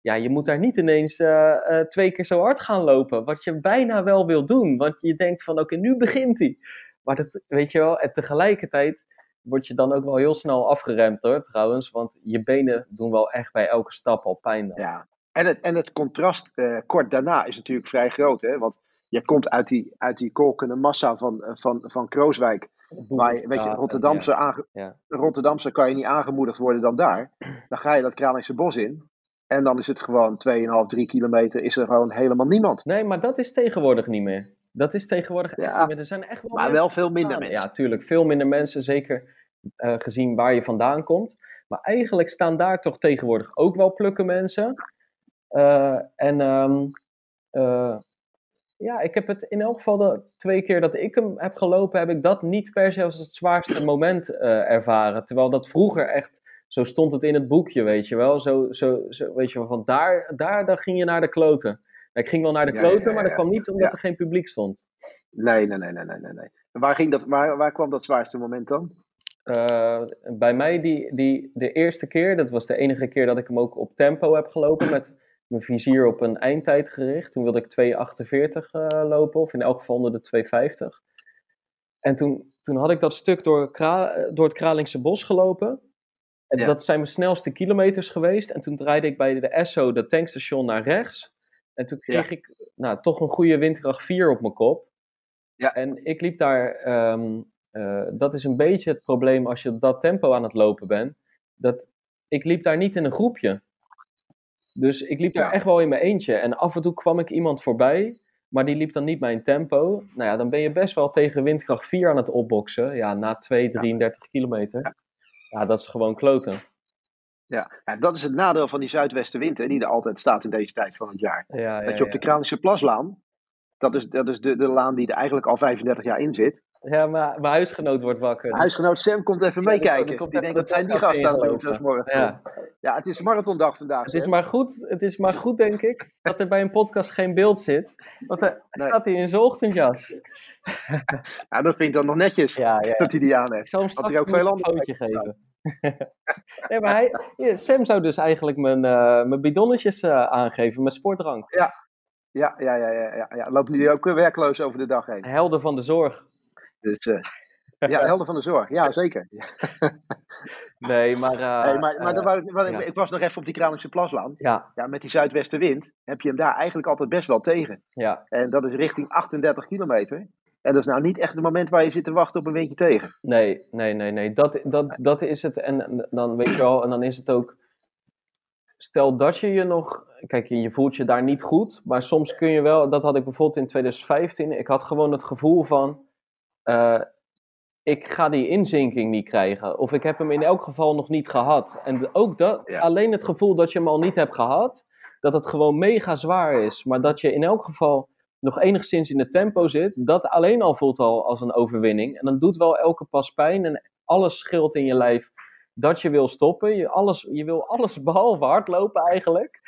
Ja, je moet daar niet ineens eh, eh, twee keer zo hard gaan lopen. Wat je bijna wel wil doen. Want je denkt van oké, nu begint hij. Maar dat, weet je wel, en tegelijkertijd word je dan ook wel heel snel afgeremd hoor, trouwens. Want je benen doen wel echt bij elke stap al pijn. Dan. Ja. En het, en het contrast eh, kort daarna is natuurlijk vrij groot. Hè? Want je komt uit die, uit die kolkende massa van, van, van Krooswijk. Waar je, weet je, Rotterdamse, aange- Ja. Rotterdamse kan je niet aangemoedigd worden dan daar. Dan ga je dat Kralingse bos in. En dan is het gewoon 2,5, 3 kilometer. Is er gewoon helemaal niemand. Nee, maar dat is tegenwoordig niet meer. Dat is tegenwoordig echt Ja. niet meer. Er zijn echt wel Maar wel veel minder staan. mensen. Ja, tuurlijk. Veel minder mensen, zeker eh, gezien waar je vandaan komt. Maar eigenlijk staan daar toch tegenwoordig ook wel plukken mensen. Eh, en ehm, eh, ja, ik heb het in elk geval de twee keer dat ik hem heb gelopen, heb ik dat niet per se als het zwaarste moment ervaren. Terwijl dat vroeger echt, zo stond het in het boekje, weet je wel. Zo, zo, zo weet je wel, van daar, daar, daar ging je naar de kloten. Ik ging wel naar de Ja, kloten, ja, maar dat kwam niet omdat er geen publiek stond. Nee, nee, nee, nee, nee, nee. Waar, ging dat, waar, waar kwam dat zwaarste moment dan? Eh, bij mij die, die, de eerste keer, dat was de enige keer dat ik hem ook op tempo heb gelopen, met mijn vizier op een eindtijd gericht. Toen wilde ik 2,48 eh, lopen, of in elk geval onder de 2,50. En toen, toen had ik dat stuk door, Kra- door het Kralingse bos gelopen. En Ja. dat zijn mijn snelste kilometers geweest. En toen draaide ik bij de Esso, dat tankstation, naar rechts. En toen kreeg ik nou, toch een goede windkracht 4 op mijn kop. Ja. En ik liep daar, ehm, eh, dat is een beetje het probleem als je op dat tempo aan het lopen bent. Dat, ik liep daar niet in een groepje. Dus ik liep daar Ja. echt wel in mijn eentje. En af en toe kwam ik iemand voorbij, maar die liep dan niet mijn tempo. Nou ja, dan ben je best wel tegen windkracht 4 aan het opboksen. Ja, na 2, 33 kilometer. Ja, dat is gewoon kloten. Ja. ja, dat is het nadeel van die zuidwestenwind, hè, die er altijd staat in deze tijd van het jaar. Ja, ja, Dat je op de. Kralingse Plaslaan, dat is, dat is de, de laan die er eigenlijk al 35 jaar in zit. Ja, maar mijn huisgenoot wordt wakker. dus- Huisgenoot Sam komt even meekijken. komt- die komt Die even denkt, de dat zijn die gasten aan het doen, morgen. Ja. Ja, het is marathondag vandaag. Het is, maar goed, het is maar goed, denk ik, dat er bij een podcast geen beeld zit. Want hij Nee. staat hier in zijn ochtendjas. Ja, dat vind ik dan nog netjes, Ja, ja. dat hij die aan Ik heeft. zal hem straks hij ook een veel andere fotootje geven. nee, maar hij, Sam zou dus eigenlijk mijn, eh, mijn bidonnetjes eh, aangeven met sportdrank. Ja, ja, ja, ja. ja, ja. Loopt nu ook werkloos over de dag heen. Helden van de zorg. Dus, eh, ja, helden van de zorg. Ja, zeker. Nee, maar... eh, Hey, maar maar eh, dan ik, wou ik- ik was nog even op die Kralingse Plaslaan. ja, Ja, met die zuidwestenwind heb je hem daar eigenlijk altijd best wel tegen. ja, En dat is richting 38 kilometer. En dat is nou niet echt het moment waar je zit te wachten op een windje tegen. nee, nee, nee, nee. Dat, dat, dat is het. En dan weet je wel, en dan is het ook... Stel dat je je nog... Kijk, je voelt je daar niet goed. Maar soms kun je wel... Dat had ik bijvoorbeeld in 2015. Ik had gewoon het gevoel van... eh, ik ga die inzinking niet krijgen. Of ik heb hem in elk geval nog niet gehad. En ook dat, Ja. alleen het gevoel dat je hem al niet hebt gehad, dat het gewoon mega zwaar is. Maar dat je in elk geval nog enigszins in het tempo zit, dat alleen al voelt al als een overwinning. En dan doet wel elke pas pijn en alles scheelt in je lijf dat je wil stoppen. Je, alles, je wil alles behalve hardlopen eigenlijk.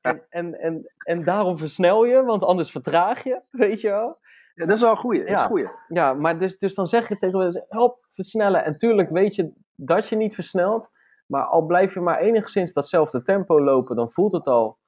En, en, en, en daarom versnel je, want anders vertraag je, weet je wel. Ja, dat is wel een goeie. Ja. Goeie. Ja, maar dus, dus dan zeg je tegen me, help versnellen. En tuurlijk weet je dat je niet versnelt. Maar al blijf je maar enigszins datzelfde tempo lopen, dan voelt het al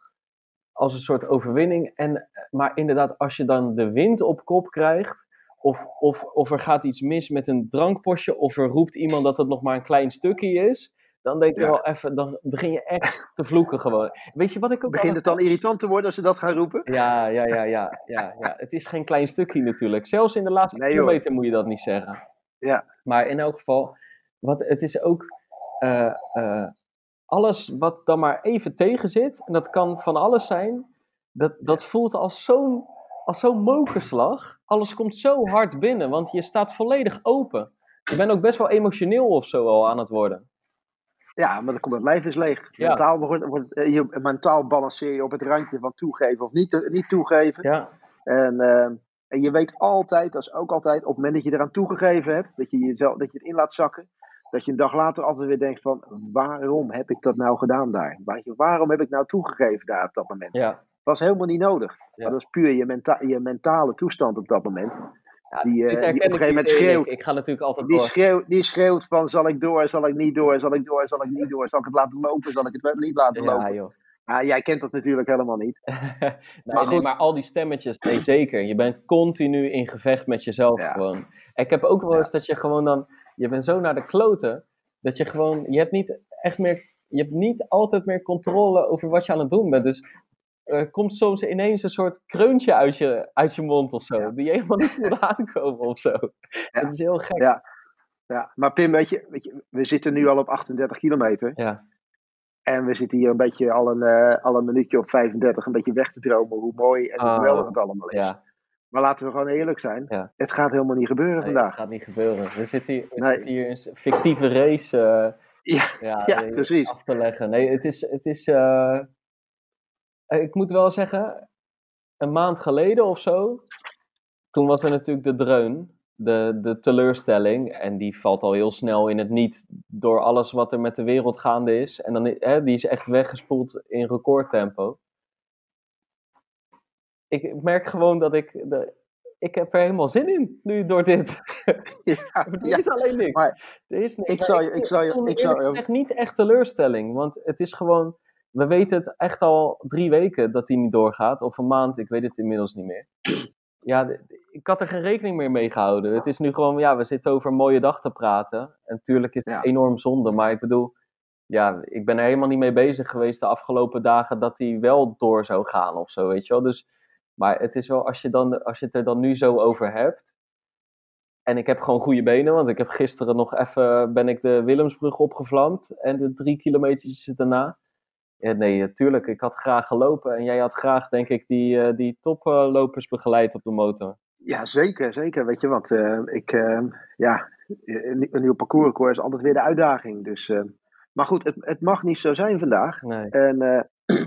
als een soort overwinning. En, maar inderdaad, als je dan de wind op kop krijgt, of, of, of er gaat iets mis met een drankpostje, of er roept iemand dat het nog maar een klein stukje is, dan denk je wel even, dan begin je echt te vloeken gewoon. Weet je wat ik ook Begint het dan irritant te worden als ze dat gaan roepen? Ja, ja, ja, ja, ja, ja. Het is geen klein stukje natuurlijk. Zelfs in de laatste kilometer moet je dat niet zeggen. Ja. Maar in elk geval, wat, het is ook eh, eh, alles wat dan maar even tegen zit, en dat kan van alles zijn, dat, dat voelt als zo'n als zo'n mokerslag. Alles komt zo hard binnen, want je staat volledig open. Je bent ook best wel emotioneel of zo al aan het worden. Ja, maar dan komt het lijf is leeg. Ja. Mentaal, wordt, wordt, eh, je, mentaal balanceer je op het randje van toegeven of niet, niet toegeven. Ja, En, eh, en je weet altijd, dat is ook altijd, op het moment dat je eraan toegegeven hebt, dat je, jezelf, dat je het in laat zakken, dat je een dag later altijd weer denkt van, waarom heb ik dat nou gedaan daar? Waarom heb ik nou toegegeven daar op dat moment? ja. was helemaal niet nodig. Ja. Dat was puur je, menta je mentale toestand op dat moment. Ja Die, eh, die op een gegeven moment schreeuwt. Ik ga natuurlijk altijd Die door. schreeuwt, die schreeuwt van, zal ik door, zal ik niet door, zal ik door, zal ik niet door, zal ik het laten lopen, zal ik het wel niet laten Ja, lopen. joh. Ah, jij kent dat natuurlijk helemaal niet. nee, Maar maar, al die stemmetjes, nee, zeker. Je bent continu in gevecht met jezelf Ja. gewoon. Ik heb ook wel Ja. eens dat je gewoon dan, je bent zo naar de kloten, dat je gewoon, je hebt niet echt meer, je hebt niet altijd meer controle over wat je aan het doen bent. Dus er komt soms ineens een soort kreuntje uit je, uit je mond of zo, Ja. die je helemaal niet voelde aankomen of zo. Dat is heel gek. Ja. Ja, maar Pim, weet je, weet je, we zitten nu al op 38 kilometer. Ja. En we zitten hier een beetje al een, eh, al een minuutje op 35 een beetje weg te dromen hoe mooi en hoe Oh, geweldig het allemaal is. Ja, Maar laten we gewoon eerlijk zijn. Ja. Het gaat helemaal niet gebeuren nee, vandaag. dat gaat niet gebeuren. We zitten hier, we Nee. zitten hier een fictieve race eh, Ja, ja, ja, eh, precies. af te leggen. Nee, het is. Het is eh, eh, ik moet wel zeggen, een maand geleden of zo, toen was er natuurlijk de dreun, de, de teleurstelling. En die valt al heel snel in het niet door alles wat er met de wereld gaande is. En dan, hè, die is echt weggespoeld in recordtempo. Ik merk gewoon dat ik. De, ik heb er helemaal zin in nu door dit. Ja, Er ja. is alleen niks. Maar er is niks. ik zal je- ik zal je- ik eerlijk je- gezegd niet echt teleurstelling. Want het is gewoon. We weten het echt al drie weken dat hij niet doorgaat. Of een maand, ik weet het inmiddels niet meer. Ja, ik had er geen rekening meer mee gehouden. Het is nu gewoon, ja, we zitten over een mooie dag te praten. En natuurlijk is het Ja. enorm zonde. Maar ik bedoel, ja, ik ben er helemaal niet mee bezig geweest de afgelopen dagen dat hij wel door zou gaan of zo, weet je wel. Dus, maar het is wel, als je, dan, als je het er dan nu zo over hebt. En ik heb gewoon goede benen, want ik heb gisteren nog even, ben ik de Willemsbrug opgevlamd. En de drie kilometers daarna. Ja, nee, natuurlijk. Ik had graag gelopen. En jij had graag, denk ik, die, eh, die toplopers begeleid op de motor. Ja, zeker, zeker. Weet je wat, eh, ik, eh, ja, een, een nieuw parcoursrecord is altijd weer de uitdaging. Dus, eh, maar goed, het, het mag niet zo zijn vandaag. Nee. En eh,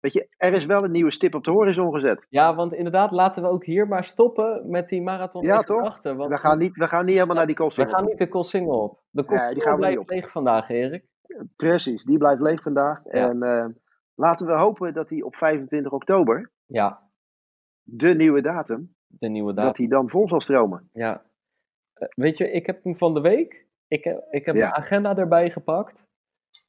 weet je, er is wel een nieuwe stip op de horizon gezet. Ja, want inderdaad, laten we ook hier maar stoppen met die marathon Ja, toch? Want We gaan niet, we gaan niet helemaal naar die we Koolsingel. gaan niet de Koolsingel op. De gaan we blijft leeg vandaag, Erik. Precies, die blijft leeg vandaag. En eh, laten we hopen dat hij op 25 oktober, Ja, de nieuwe datum, de nieuwe dat datum. hij dan vol zal stromen. Ja. Eh, weet je, ik heb hem van de week, ik heb, ik heb Ja. mijn agenda erbij gepakt.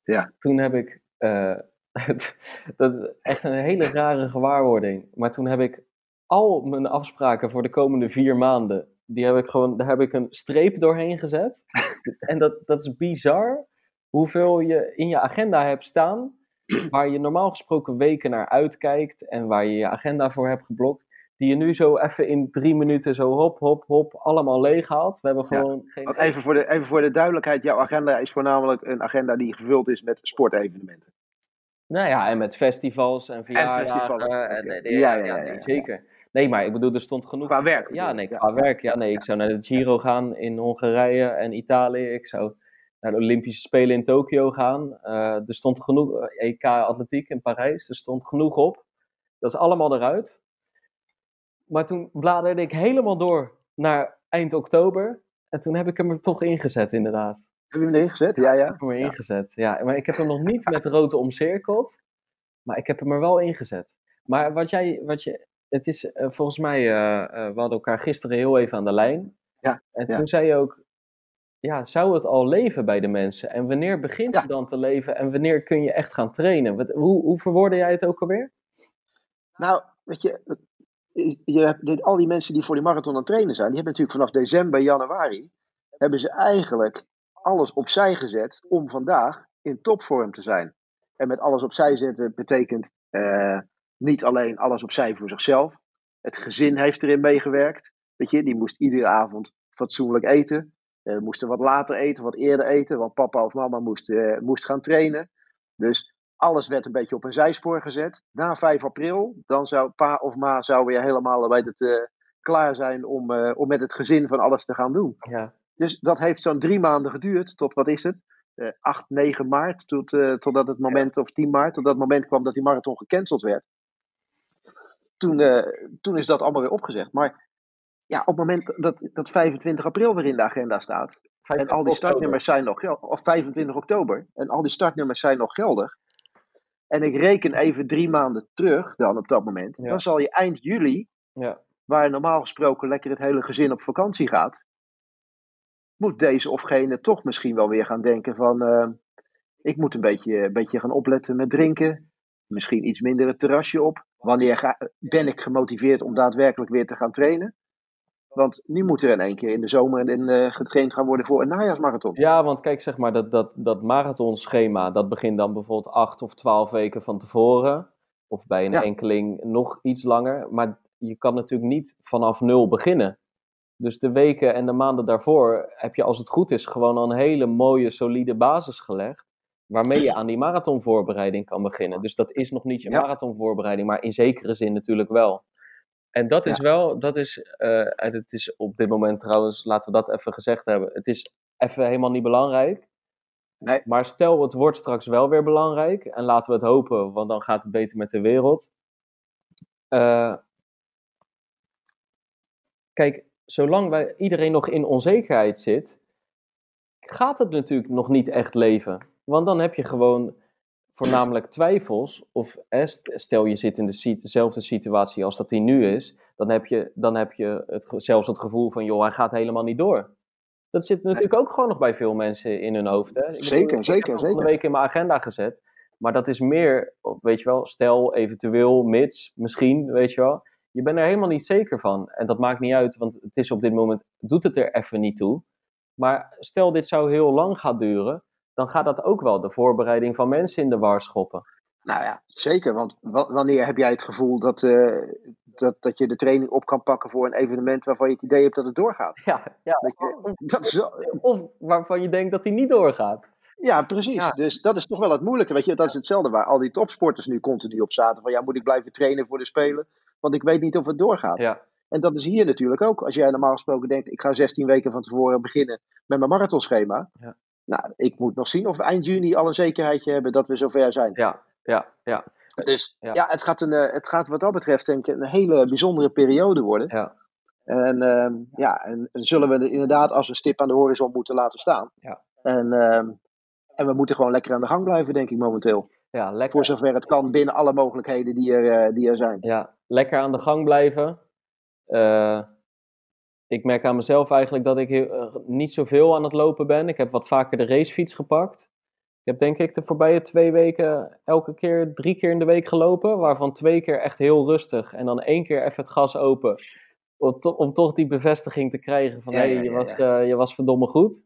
Ja. Toen heb ik, eh, dat is echt een hele rare gewaarwording, maar toen heb ik al mijn afspraken voor de komende vier maanden, die heb ik gewoon, daar heb ik een streep doorheen gezet. en dat, dat is bizar, hoeveel je in je agenda hebt staan, waar je normaal gesproken weken naar uitkijkt en waar je je agenda voor hebt geblokt die je nu zo even in drie minuten zo hop, hop, hop, allemaal leeg haalt. We hebben Ja, gewoon geen... Even voor, de, even voor de duidelijkheid, jouw agenda is voornamelijk een agenda die gevuld is met sportevenementen. Nou ja, en met festivals en verjaardagen. festivals, En, oké. eh, Ja, ja, ja, nee, zeker. Nee, maar ik bedoel, er stond genoeg... Qua werk Ja, nee, qua werk. Ja, nee, ik zou naar de Giro gaan in Hongarije en Italië. Ik zou naar de Olympische Spelen in Tokio gaan. Eh, er stond genoeg... eh, EK Atletiek in Parijs. Er stond genoeg op. Dat is allemaal eruit. Maar toen bladerde ik helemaal door naar eind oktober. En toen heb ik hem er toch ingezet, inderdaad. Heb je hem erin gezet? Ja, ja. Ik heb hem erin gezet. Ja, maar ik heb hem nog niet met rood omcirkeld. Maar ik heb hem er wel ingezet. Maar wat jij, wat je, het is uh, volgens mij, uh, uh, we hadden elkaar gisteren heel even aan de lijn. Ja. En ja. toen zei je ook, ja, zou het al leven bij de mensen? En wanneer begint Ja. het dan te leven? En wanneer kun je echt gaan trainen? Wat, hoe, hoe verwoordde jij het ook alweer? Nou, weet je, je hebt al die mensen die voor die marathon aan het trainen zijn, die hebben natuurlijk vanaf december, januari, hebben ze eigenlijk alles opzij gezet om vandaag in topvorm te zijn. En met alles opzij zetten betekent eh, niet alleen alles opzij voor zichzelf. Het gezin heeft erin meegewerkt. Weet je, die moest iedere avond fatsoenlijk eten. Eh, moesten wat later eten, wat eerder eten, want papa of mama moest, eh, moest gaan trainen. Dus alles werd een beetje op een zijspoor gezet. Na 5 april, dan zou pa of ma zou weer helemaal bij het, eh, klaar zijn om, om met het gezin van alles te gaan doen. Ja, Dus dat heeft zo'n drie maanden geduurd, tot wat is het? Eh 8, 9 maart, tot, totdat het moment, of 10 maart, tot dat moment kwam dat die marathon gecanceld werd. Toen, toen is dat allemaal weer opgezegd. Maar ja, op het moment dat, dat 25 april weer in de agenda staat, en al die startnummers zijn nog geldig, of 25 oktober, en al die startnummers zijn nog geldig. En ik reken even drie maanden terug dan op dat moment. Ja. Dan zal je eind juli, Ja, waar normaal gesproken lekker het hele gezin op vakantie gaat, moet deze of gene toch misschien wel weer gaan denken van, eh, ik moet een beetje, een beetje gaan opletten met drinken. Misschien iets minder het terrasje op. Wanneer ga, ben ik gemotiveerd om daadwerkelijk weer te gaan trainen? Want nu moet er in één keer in de zomer en, eh, getraind gaan worden voor een najaarsmarathon. Ja, want kijk, zeg maar, dat, dat, dat marathonschema, dat begint dan bijvoorbeeld acht of twaalf weken van tevoren. Of bij een Ja. enkeling nog iets langer. Maar je kan natuurlijk niet vanaf nul beginnen. Dus de weken en de maanden daarvoor heb je, als het goed is, gewoon al een hele mooie, solide basis gelegd. Waarmee je aan die marathonvoorbereiding kan beginnen. Dus dat is nog niet je Ja. marathonvoorbereiding, maar in zekere zin natuurlijk wel. En dat is Ja. wel, dat is, en het is op dit moment trouwens, laten we dat even gezegd hebben. Het is even helemaal niet belangrijk. Nee. Maar stel, het wordt straks wel weer belangrijk. En laten we het hopen, want dan gaat het beter met de wereld. Eh, kijk, zolang wij, iedereen nog in onzekerheid zit, gaat het natuurlijk nog niet echt leven. Want dan heb je gewoon voornamelijk twijfels. Of st- stel je zit in dezelfde situatie als dat die nu is, dan heb je, dan heb je het, zelfs het gevoel van, joh, hij gaat helemaal niet door. Dat zit natuurlijk ook gewoon nog bij veel mensen in hun hoofd. Hè? Ik bedoel, Zeker, ik heb zeker, zeker. week in mijn agenda gezet. Maar dat is meer, weet je wel, stel, eventueel, mits, misschien, weet je wel. Je bent er helemaal niet zeker van. En dat maakt niet uit, want het is op dit moment, doet het er even niet toe. Maar stel dit zou heel lang gaan duren, dan gaat dat ook wel de voorbereiding van mensen in de war schoppen. Nou ja, zeker. Want wa- wanneer heb jij het gevoel dat, eh, dat, dat je de training op kan pakken voor een evenement waarvan je het idee hebt dat het doorgaat? Ja, ja. Je, dat is Of waarvan je denkt dat hij niet doorgaat. ja, precies. Ja. Dus dat is toch wel het moeilijke. Weet je, dat is hetzelfde waar al die topsporters nu continu op zaten. Van ja, moet ik blijven trainen voor de Spelen? Want ik weet niet of het doorgaat. Ja, En dat is hier natuurlijk ook. Als jij normaal gesproken denkt, ik ga 16 weken van tevoren beginnen met mijn marathonschema. Ja. Nou, ik moet nog zien of we eind juni al een zekerheidje hebben dat we zover zijn. ja, ja, ja. Dus Ja. ja, het, gaat een, eh, het gaat wat dat betreft denk ik een hele bijzondere periode worden. ja. En ehm, ja, en en zullen we er inderdaad als een stip aan de horizon moeten laten staan. Ja. En, ehm, en we moeten gewoon lekker aan de gang blijven, denk ik momenteel. ja lekker. Voor zover het kan binnen alle mogelijkheden die er, eh, die er zijn. Ja, lekker aan de gang blijven. Ik merk aan mezelf eigenlijk dat ik heel- eh, niet zoveel aan het lopen ben. Ik heb wat vaker de racefiets gepakt. Ik heb denk ik de voorbije twee weken elke keer drie keer in de week gelopen. Waarvan twee keer echt heel rustig. En dan één keer even het gas open. Om, to- om toch die bevestiging te krijgen van Ja, hé, ja, hey, je, ja, was, je was verdomme goed.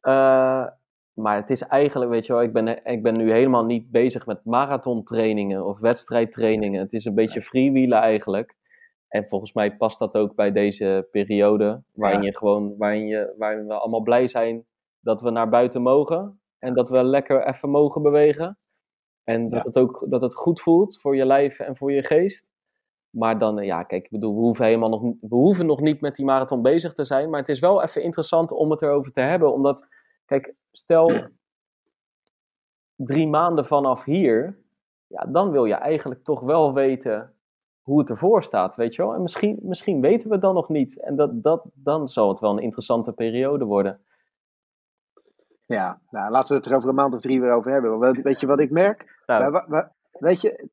Eh, maar het is eigenlijk, weet je wel, ik ben, ik ben nu helemaal niet bezig met marathontrainingen of wedstrijdtrainingen. Het is een beetje freewheelen eigenlijk. En volgens mij past dat ook bij deze periode, waarin, Ja. je gewoon, waarin, je, waarin we allemaal blij zijn dat we naar buiten mogen. En dat we lekker even mogen bewegen. En dat, Ja. het ook dat het goed voelt voor je lijf en voor je geest. Maar dan, eh, ja, kijk, ik bedoel, we hoeven, helemaal nog, we hoeven nog niet met die marathon bezig te zijn. Maar het is wel even interessant om het erover te hebben. Omdat, kijk, stel drie maanden vanaf hier. Ja, dan wil je eigenlijk toch wel weten hoe het ervoor staat, weet je wel. En misschien, misschien weten we het dan nog niet. En dat, dat, dan zal het wel een interessante periode worden. Ja, nou, laten we het er over een maand of drie weer over hebben. Want weet je wat ik merk? Nou, wij- weet je,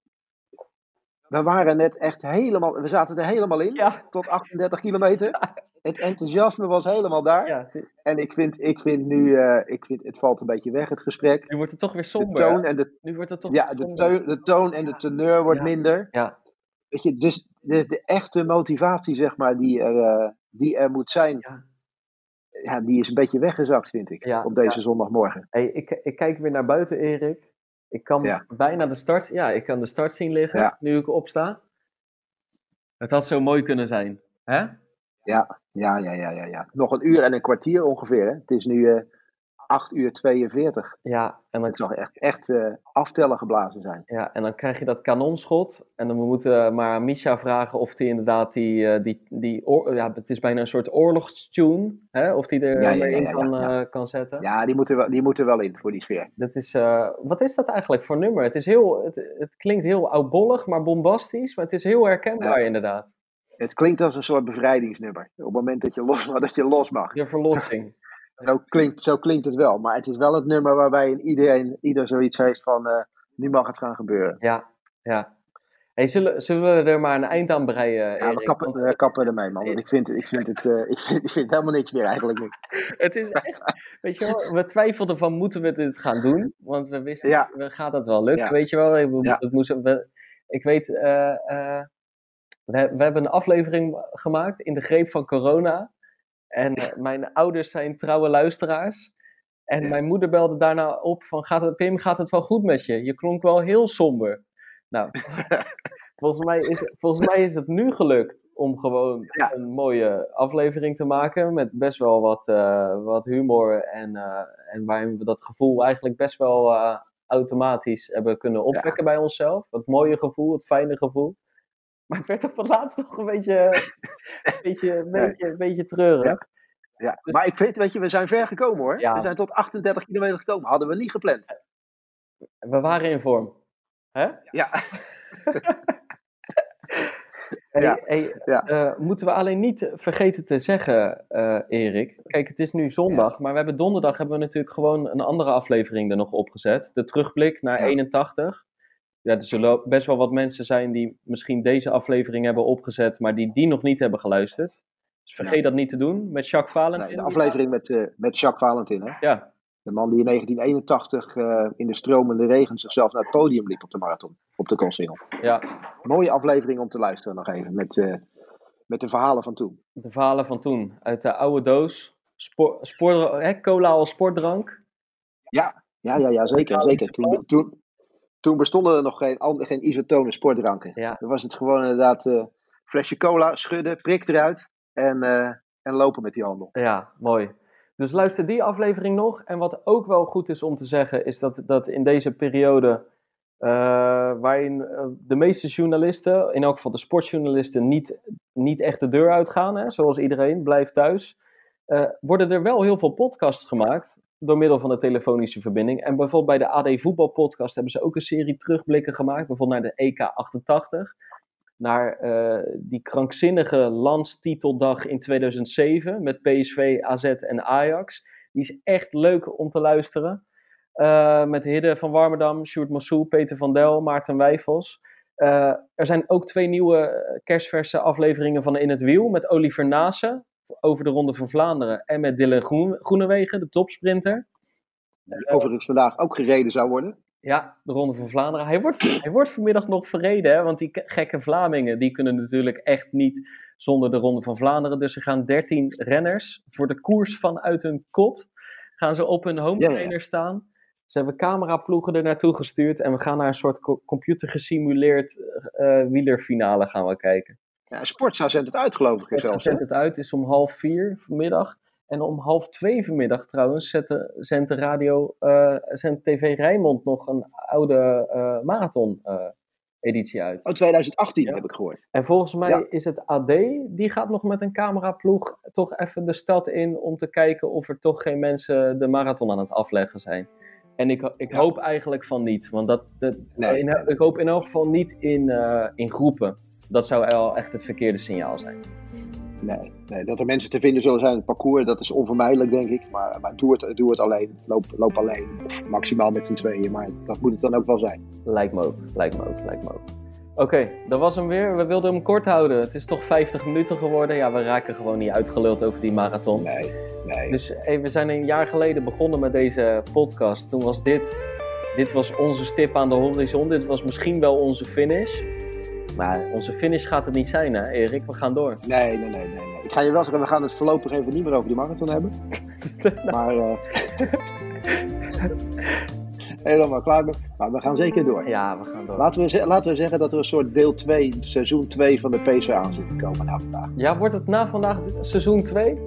we waren net echt helemaal, we zaten er helemaal in, ja, tot 38 kilometer. Het enthousiasme was helemaal daar. ja, En ik vind, ik vind nu, eh, ik vind, het valt een beetje weg, het gesprek. nu wordt het toch weer De somber. toon hè? en de, Nu wordt het toch ja, de, de toon en de teneur wordt minder. Ja, Weet je, dus de, de echte motivatie, zeg maar, die er, eh, die er moet zijn, ja. ja, die is een beetje weggezakt, vind ik, Ja, op deze zondagmorgen. Hey, ik, ik kijk weer naar buiten, Erik. Ik kan bijna de start, ja, ik kan de start zien liggen, nu ik opsta. Het had zo mooi kunnen zijn, hè? Ja, ja, ja, ja, ja, ja. Nog een uur en een kwartier ongeveer. Hè? Het is nu eh 8 uur 42. Ja, en dan, Het zal echt, echt eh, aftellen geblazen zijn. ja, en dan krijg je dat kanonschot. En dan we moeten maar aan Misha vragen of hij inderdaad die, eh, die, die oor- ja, het is bijna een soort oorlogstune, hè? Of die er Ja, ja, mee ja, in kan, eh, kan zetten. Ja, die moeten, wel, die moeten wel in voor die sfeer. Dat is, wat is dat eigenlijk voor nummer? Het, is heel, het, het klinkt heel oudbollig, maar bombastisch. Maar het is heel herkenbaar inderdaad. Het klinkt als een soort bevrijdingsnummer. Op het moment dat je los, dat je los mag. De verlossing. Zo klinkt, zo klinkt het wel. Maar het is wel het nummer waarbij iedereen, ieder zoiets heeft van... eh, nu mag het gaan gebeuren. Ja, ja. Hey, zullen, zullen we er maar een eind aan breien, Ja, we kappen, Want we kappen ermee, man. Want ik vind, ik, vind het, eh, ik, vind, ik vind helemaal niks meer eigenlijk. nu. het is echt, weet je wel, we twijfelden van moeten we dit gaan doen? Want we wisten, Ja. we, gaat dat wel lukken, Ja. weet je wel? We, Ja. het moest, we, ik weet, eh, eh, we, we hebben een aflevering gemaakt in de greep van corona. En eh, mijn ouders zijn trouwe luisteraars. En mijn moeder belde daarna op van, gaat het, Pim, gaat het wel goed met je? Je klonk wel heel somber. Nou, volgens mij is, volgens mij is het nu gelukt om gewoon Ja. een mooie aflevering te maken. Met best wel wat, eh, wat humor. En, eh, en waarin we dat gevoel eigenlijk best wel automatisch hebben kunnen opwekken bij onszelf. Het mooie gevoel, het fijne gevoel. Maar het werd op het laatst toch een beetje, een beetje, een beetje, een beetje treurig. Ja. Dus- Maar ik vind, weet je, we zijn ver gekomen hoor. Ja. We zijn tot 38 kilometer gekomen. Hadden we niet gepland. We waren in vorm. Hè? Ja. Hey, hey, eh, moeten we alleen niet vergeten te zeggen, eh, Erik. Kijk, het is nu zondag, maar we hebben donderdag hebben we natuurlijk gewoon een andere aflevering er nog opgezet. De terugblik naar Ja. 81. Ja, er zullen best wel wat mensen zijn die misschien deze aflevering hebben opgezet, maar die die nog niet hebben geluisterd. Dus vergeet dat niet te doen met Jacques Valentin. Nee, de aflevering met, eh, met Jacques Valentin. Hè? Ja, De man die in 1981 eh, in de stromende regen zichzelf naar het podium liep op de marathon. Op de Koolsingel. ja, Mooie aflevering om te luisteren nog even. Met, eh, met de verhalen van toen. de verhalen van toen. Uit de oude doos. Hè, cola als sportdrank. Ja, ja, ja, ja zeker. zeker. Toen, toen, toen bestonden er nog geen, geen isotone sportdranken. Ja. Dan was het gewoon inderdaad eh flesje cola, schudden, prik eruit. En, eh, en lopen met die handel. Ja, mooi. Dus luister die aflevering nog. En wat ook wel goed is om te zeggen, is dat, dat in deze periode, eh, waarin de meeste journalisten, in elk geval de sportjournalisten, niet, niet echt de deur uitgaan, hè, zoals iedereen, blijft thuis, worden er wel heel veel podcasts gemaakt door middel van de telefonische verbinding. En bijvoorbeeld bij de AD Voetbalpodcast hebben ze ook een serie terugblikken gemaakt, bijvoorbeeld naar de EK 88 naar eh, die krankzinnige landstiteldag in 2007 met PSV, AZ en Ajax. Die is echt leuk om te luisteren. Eh, met Hidde van Warmerdam, Sjoerd Mossou, Peter van Del, Maarten Wijfels. Eh, er zijn ook twee nieuwe kerstverse afleveringen van In het Wiel met Oliver Nase over de Ronde van Vlaanderen en met Dylan Groen Groenewegen, de topsprinter. Die overigens vandaag ook gereden zou worden. Ja, de Ronde van Vlaanderen. Hij wordt, hij wordt vanmiddag nog verreden, hè? want die gekke Vlamingen die kunnen natuurlijk echt niet zonder de Ronde van Vlaanderen. Dus er gaan 13 renners voor de koers vanuit hun kot. Gaan ze op hun home Ja, ja. trainer staan. Ze hebben cameraploegen er naartoe gestuurd en we gaan naar een soort co- computer gesimuleerd eh, wielerfinale gaan we kijken. Ja, Sportza zendt het uit, geloof ik. Hè? zendt het uit, is om half vier vanmiddag. En om half twee vanmiddag trouwens zet de, zendt de radio, eh zendt TV Rijnmond nog een oude eh, marathon eh, editie uit. Oh, 2018 Ja. heb ik gehoord. En volgens mij Ja. is het AD, die gaat nog met een cameraploeg toch even de stad in om te kijken of er toch geen mensen de marathon aan het afleggen zijn. En ik, ik Ja. hoop eigenlijk van niet, want dat, dat, Nee. in, ik hoop in elk geval niet in, eh, in groepen. Dat zou wel echt het verkeerde signaal zijn. Nee, nee, dat er mensen te vinden zullen zijn in het parcours, dat is onvermijdelijk, denk ik. Maar, maar doe, het, doe het alleen. Loop, loop alleen. Of maximaal met z'n tweeën. Maar dat moet het dan ook wel zijn. Lijkt me ook, lijkt me ook, lijkt me ook. Oké, dat was hem weer. We wilden hem kort houden. Het is toch 50 minuten geworden. Ja, we raken gewoon niet uitgeluld over die marathon. Nee, nee. Dus hey, we zijn een jaar geleden begonnen met deze podcast. Toen was dit, dit was onze stip aan de horizon. Dit was misschien wel onze finish. Maar onze finish gaat het niet zijn, hè, Erik? We gaan door. Nee, nee, nee, nee. nee. Ik ga je wel zeggen, we gaan het voorlopig even niet meer over die marathon hebben. maar. Uh... helemaal klaar ben. Maar we gaan zeker door. Ja, we gaan door. Laten we, laten we zeggen dat er een soort deel 2, seizoen 2 van de PC aan zit te komen na vandaag. Ja, wordt het na vandaag seizoen 2?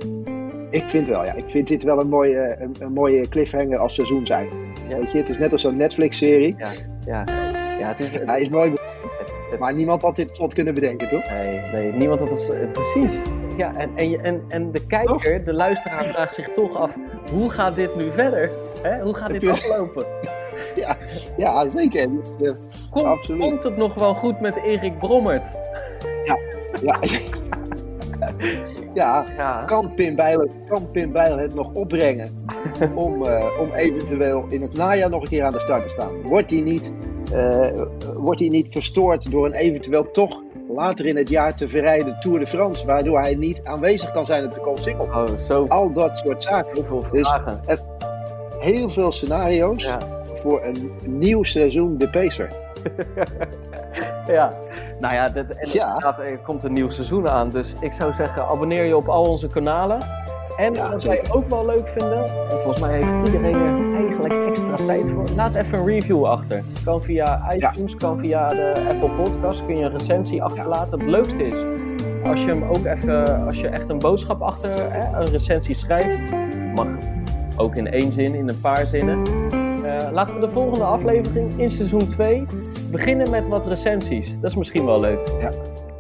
Ik vind wel, ja. Ik vind dit wel een mooie, een, een mooie cliffhanger als seizoen zijn. Ja. Weet je, het is net als een Netflix-serie. Ja, ja. ja het is, Hij is mooi maar niemand had dit tot kunnen bedenken, toch? Nee, nee niemand had het... Uh, precies. Ja, en, en, en, en de kijker, de luisteraar vraagt zich toch af... Hoe gaat dit nu verder? Hè? Hoe gaat dit aflopen? ja, ja, zeker. Ja, Kom, absoluut. Komt het nog wel goed met Erik Brommert? Ja, ja. ja, ja. Kan, Pim Bijlen, kan Pim Bijlen het nog opbrengen om, uh, om eventueel in het najaar nog een keer aan de start te staan? Wordt hij niet uh, wordt hij niet verstoord door een eventueel toch later in het jaar te verrijden Tour de France, waardoor hij niet aanwezig kan zijn op de Cold Oh, zo. Al dat soort zaken. Heel veel dus vragen. Dus, heel veel scenario's ja. voor een nieuw seizoen de Pacer. ja, nou ja, dit, en ja. er komt een nieuw seizoen aan. Dus ik zou zeggen, abonneer je op al onze kanalen. En ja, wat wij ook wel leuk vinden, en volgens mij heeft iedereen er eigenlijk extra tijd voor, laat even een review achter. Kan via iTunes, kan via de Apple Podcast, kun je een recensie achterlaten. Het leukste is, als je hem ook even, als je echt een boodschap achter hè, een recensie schrijft, mag ook in één zin, in een paar zinnen. Uh, laten we de volgende aflevering in seizoen 2 beginnen met wat recensies. Dat is misschien wel leuk. Ja.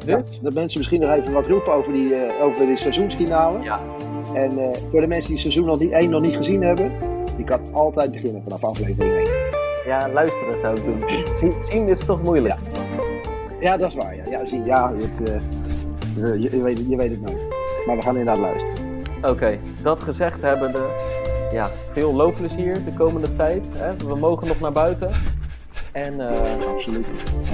Dus? dat mensen misschien nog even wat roepen over die, uh, over die seizoensfinale. Ja. En uh, voor de mensen die seizoen nog niet, 1 nog niet gezien hebben, die kan altijd beginnen vanaf aflevering 1. Ja, luisteren zou ik doen. Zien, is toch moeilijk? Ja. ja, dat is waar. Ja, ja, zien, ja het, uh, je, je, weet, je weet het nooit. Maar we gaan inderdaad luisteren. Oké, dat gezegd hebbende, ja, veel loopplezier de komende tijd. Hè? We mogen nog naar buiten. En, uh, Absoluut.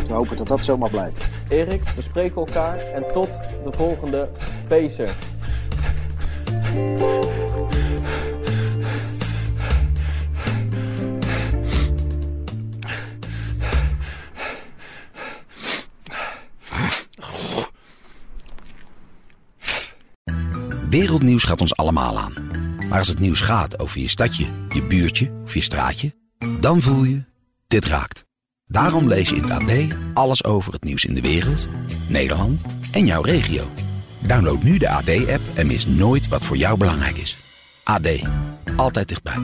we hopen dat dat zomaar blijft. Erik, we spreken elkaar en tot de volgende Pacer. Wereldnieuws gaat ons allemaal aan. Maar als het nieuws gaat over je stadje, je buurtje of je straatje, dan voel je, dit raakt. Daarom lees je in het AD alles over het nieuws in de wereld, Nederland en jouw regio. Download nu de AD-app en mis nooit wat voor jou belangrijk is. AD, altijd dichtbij.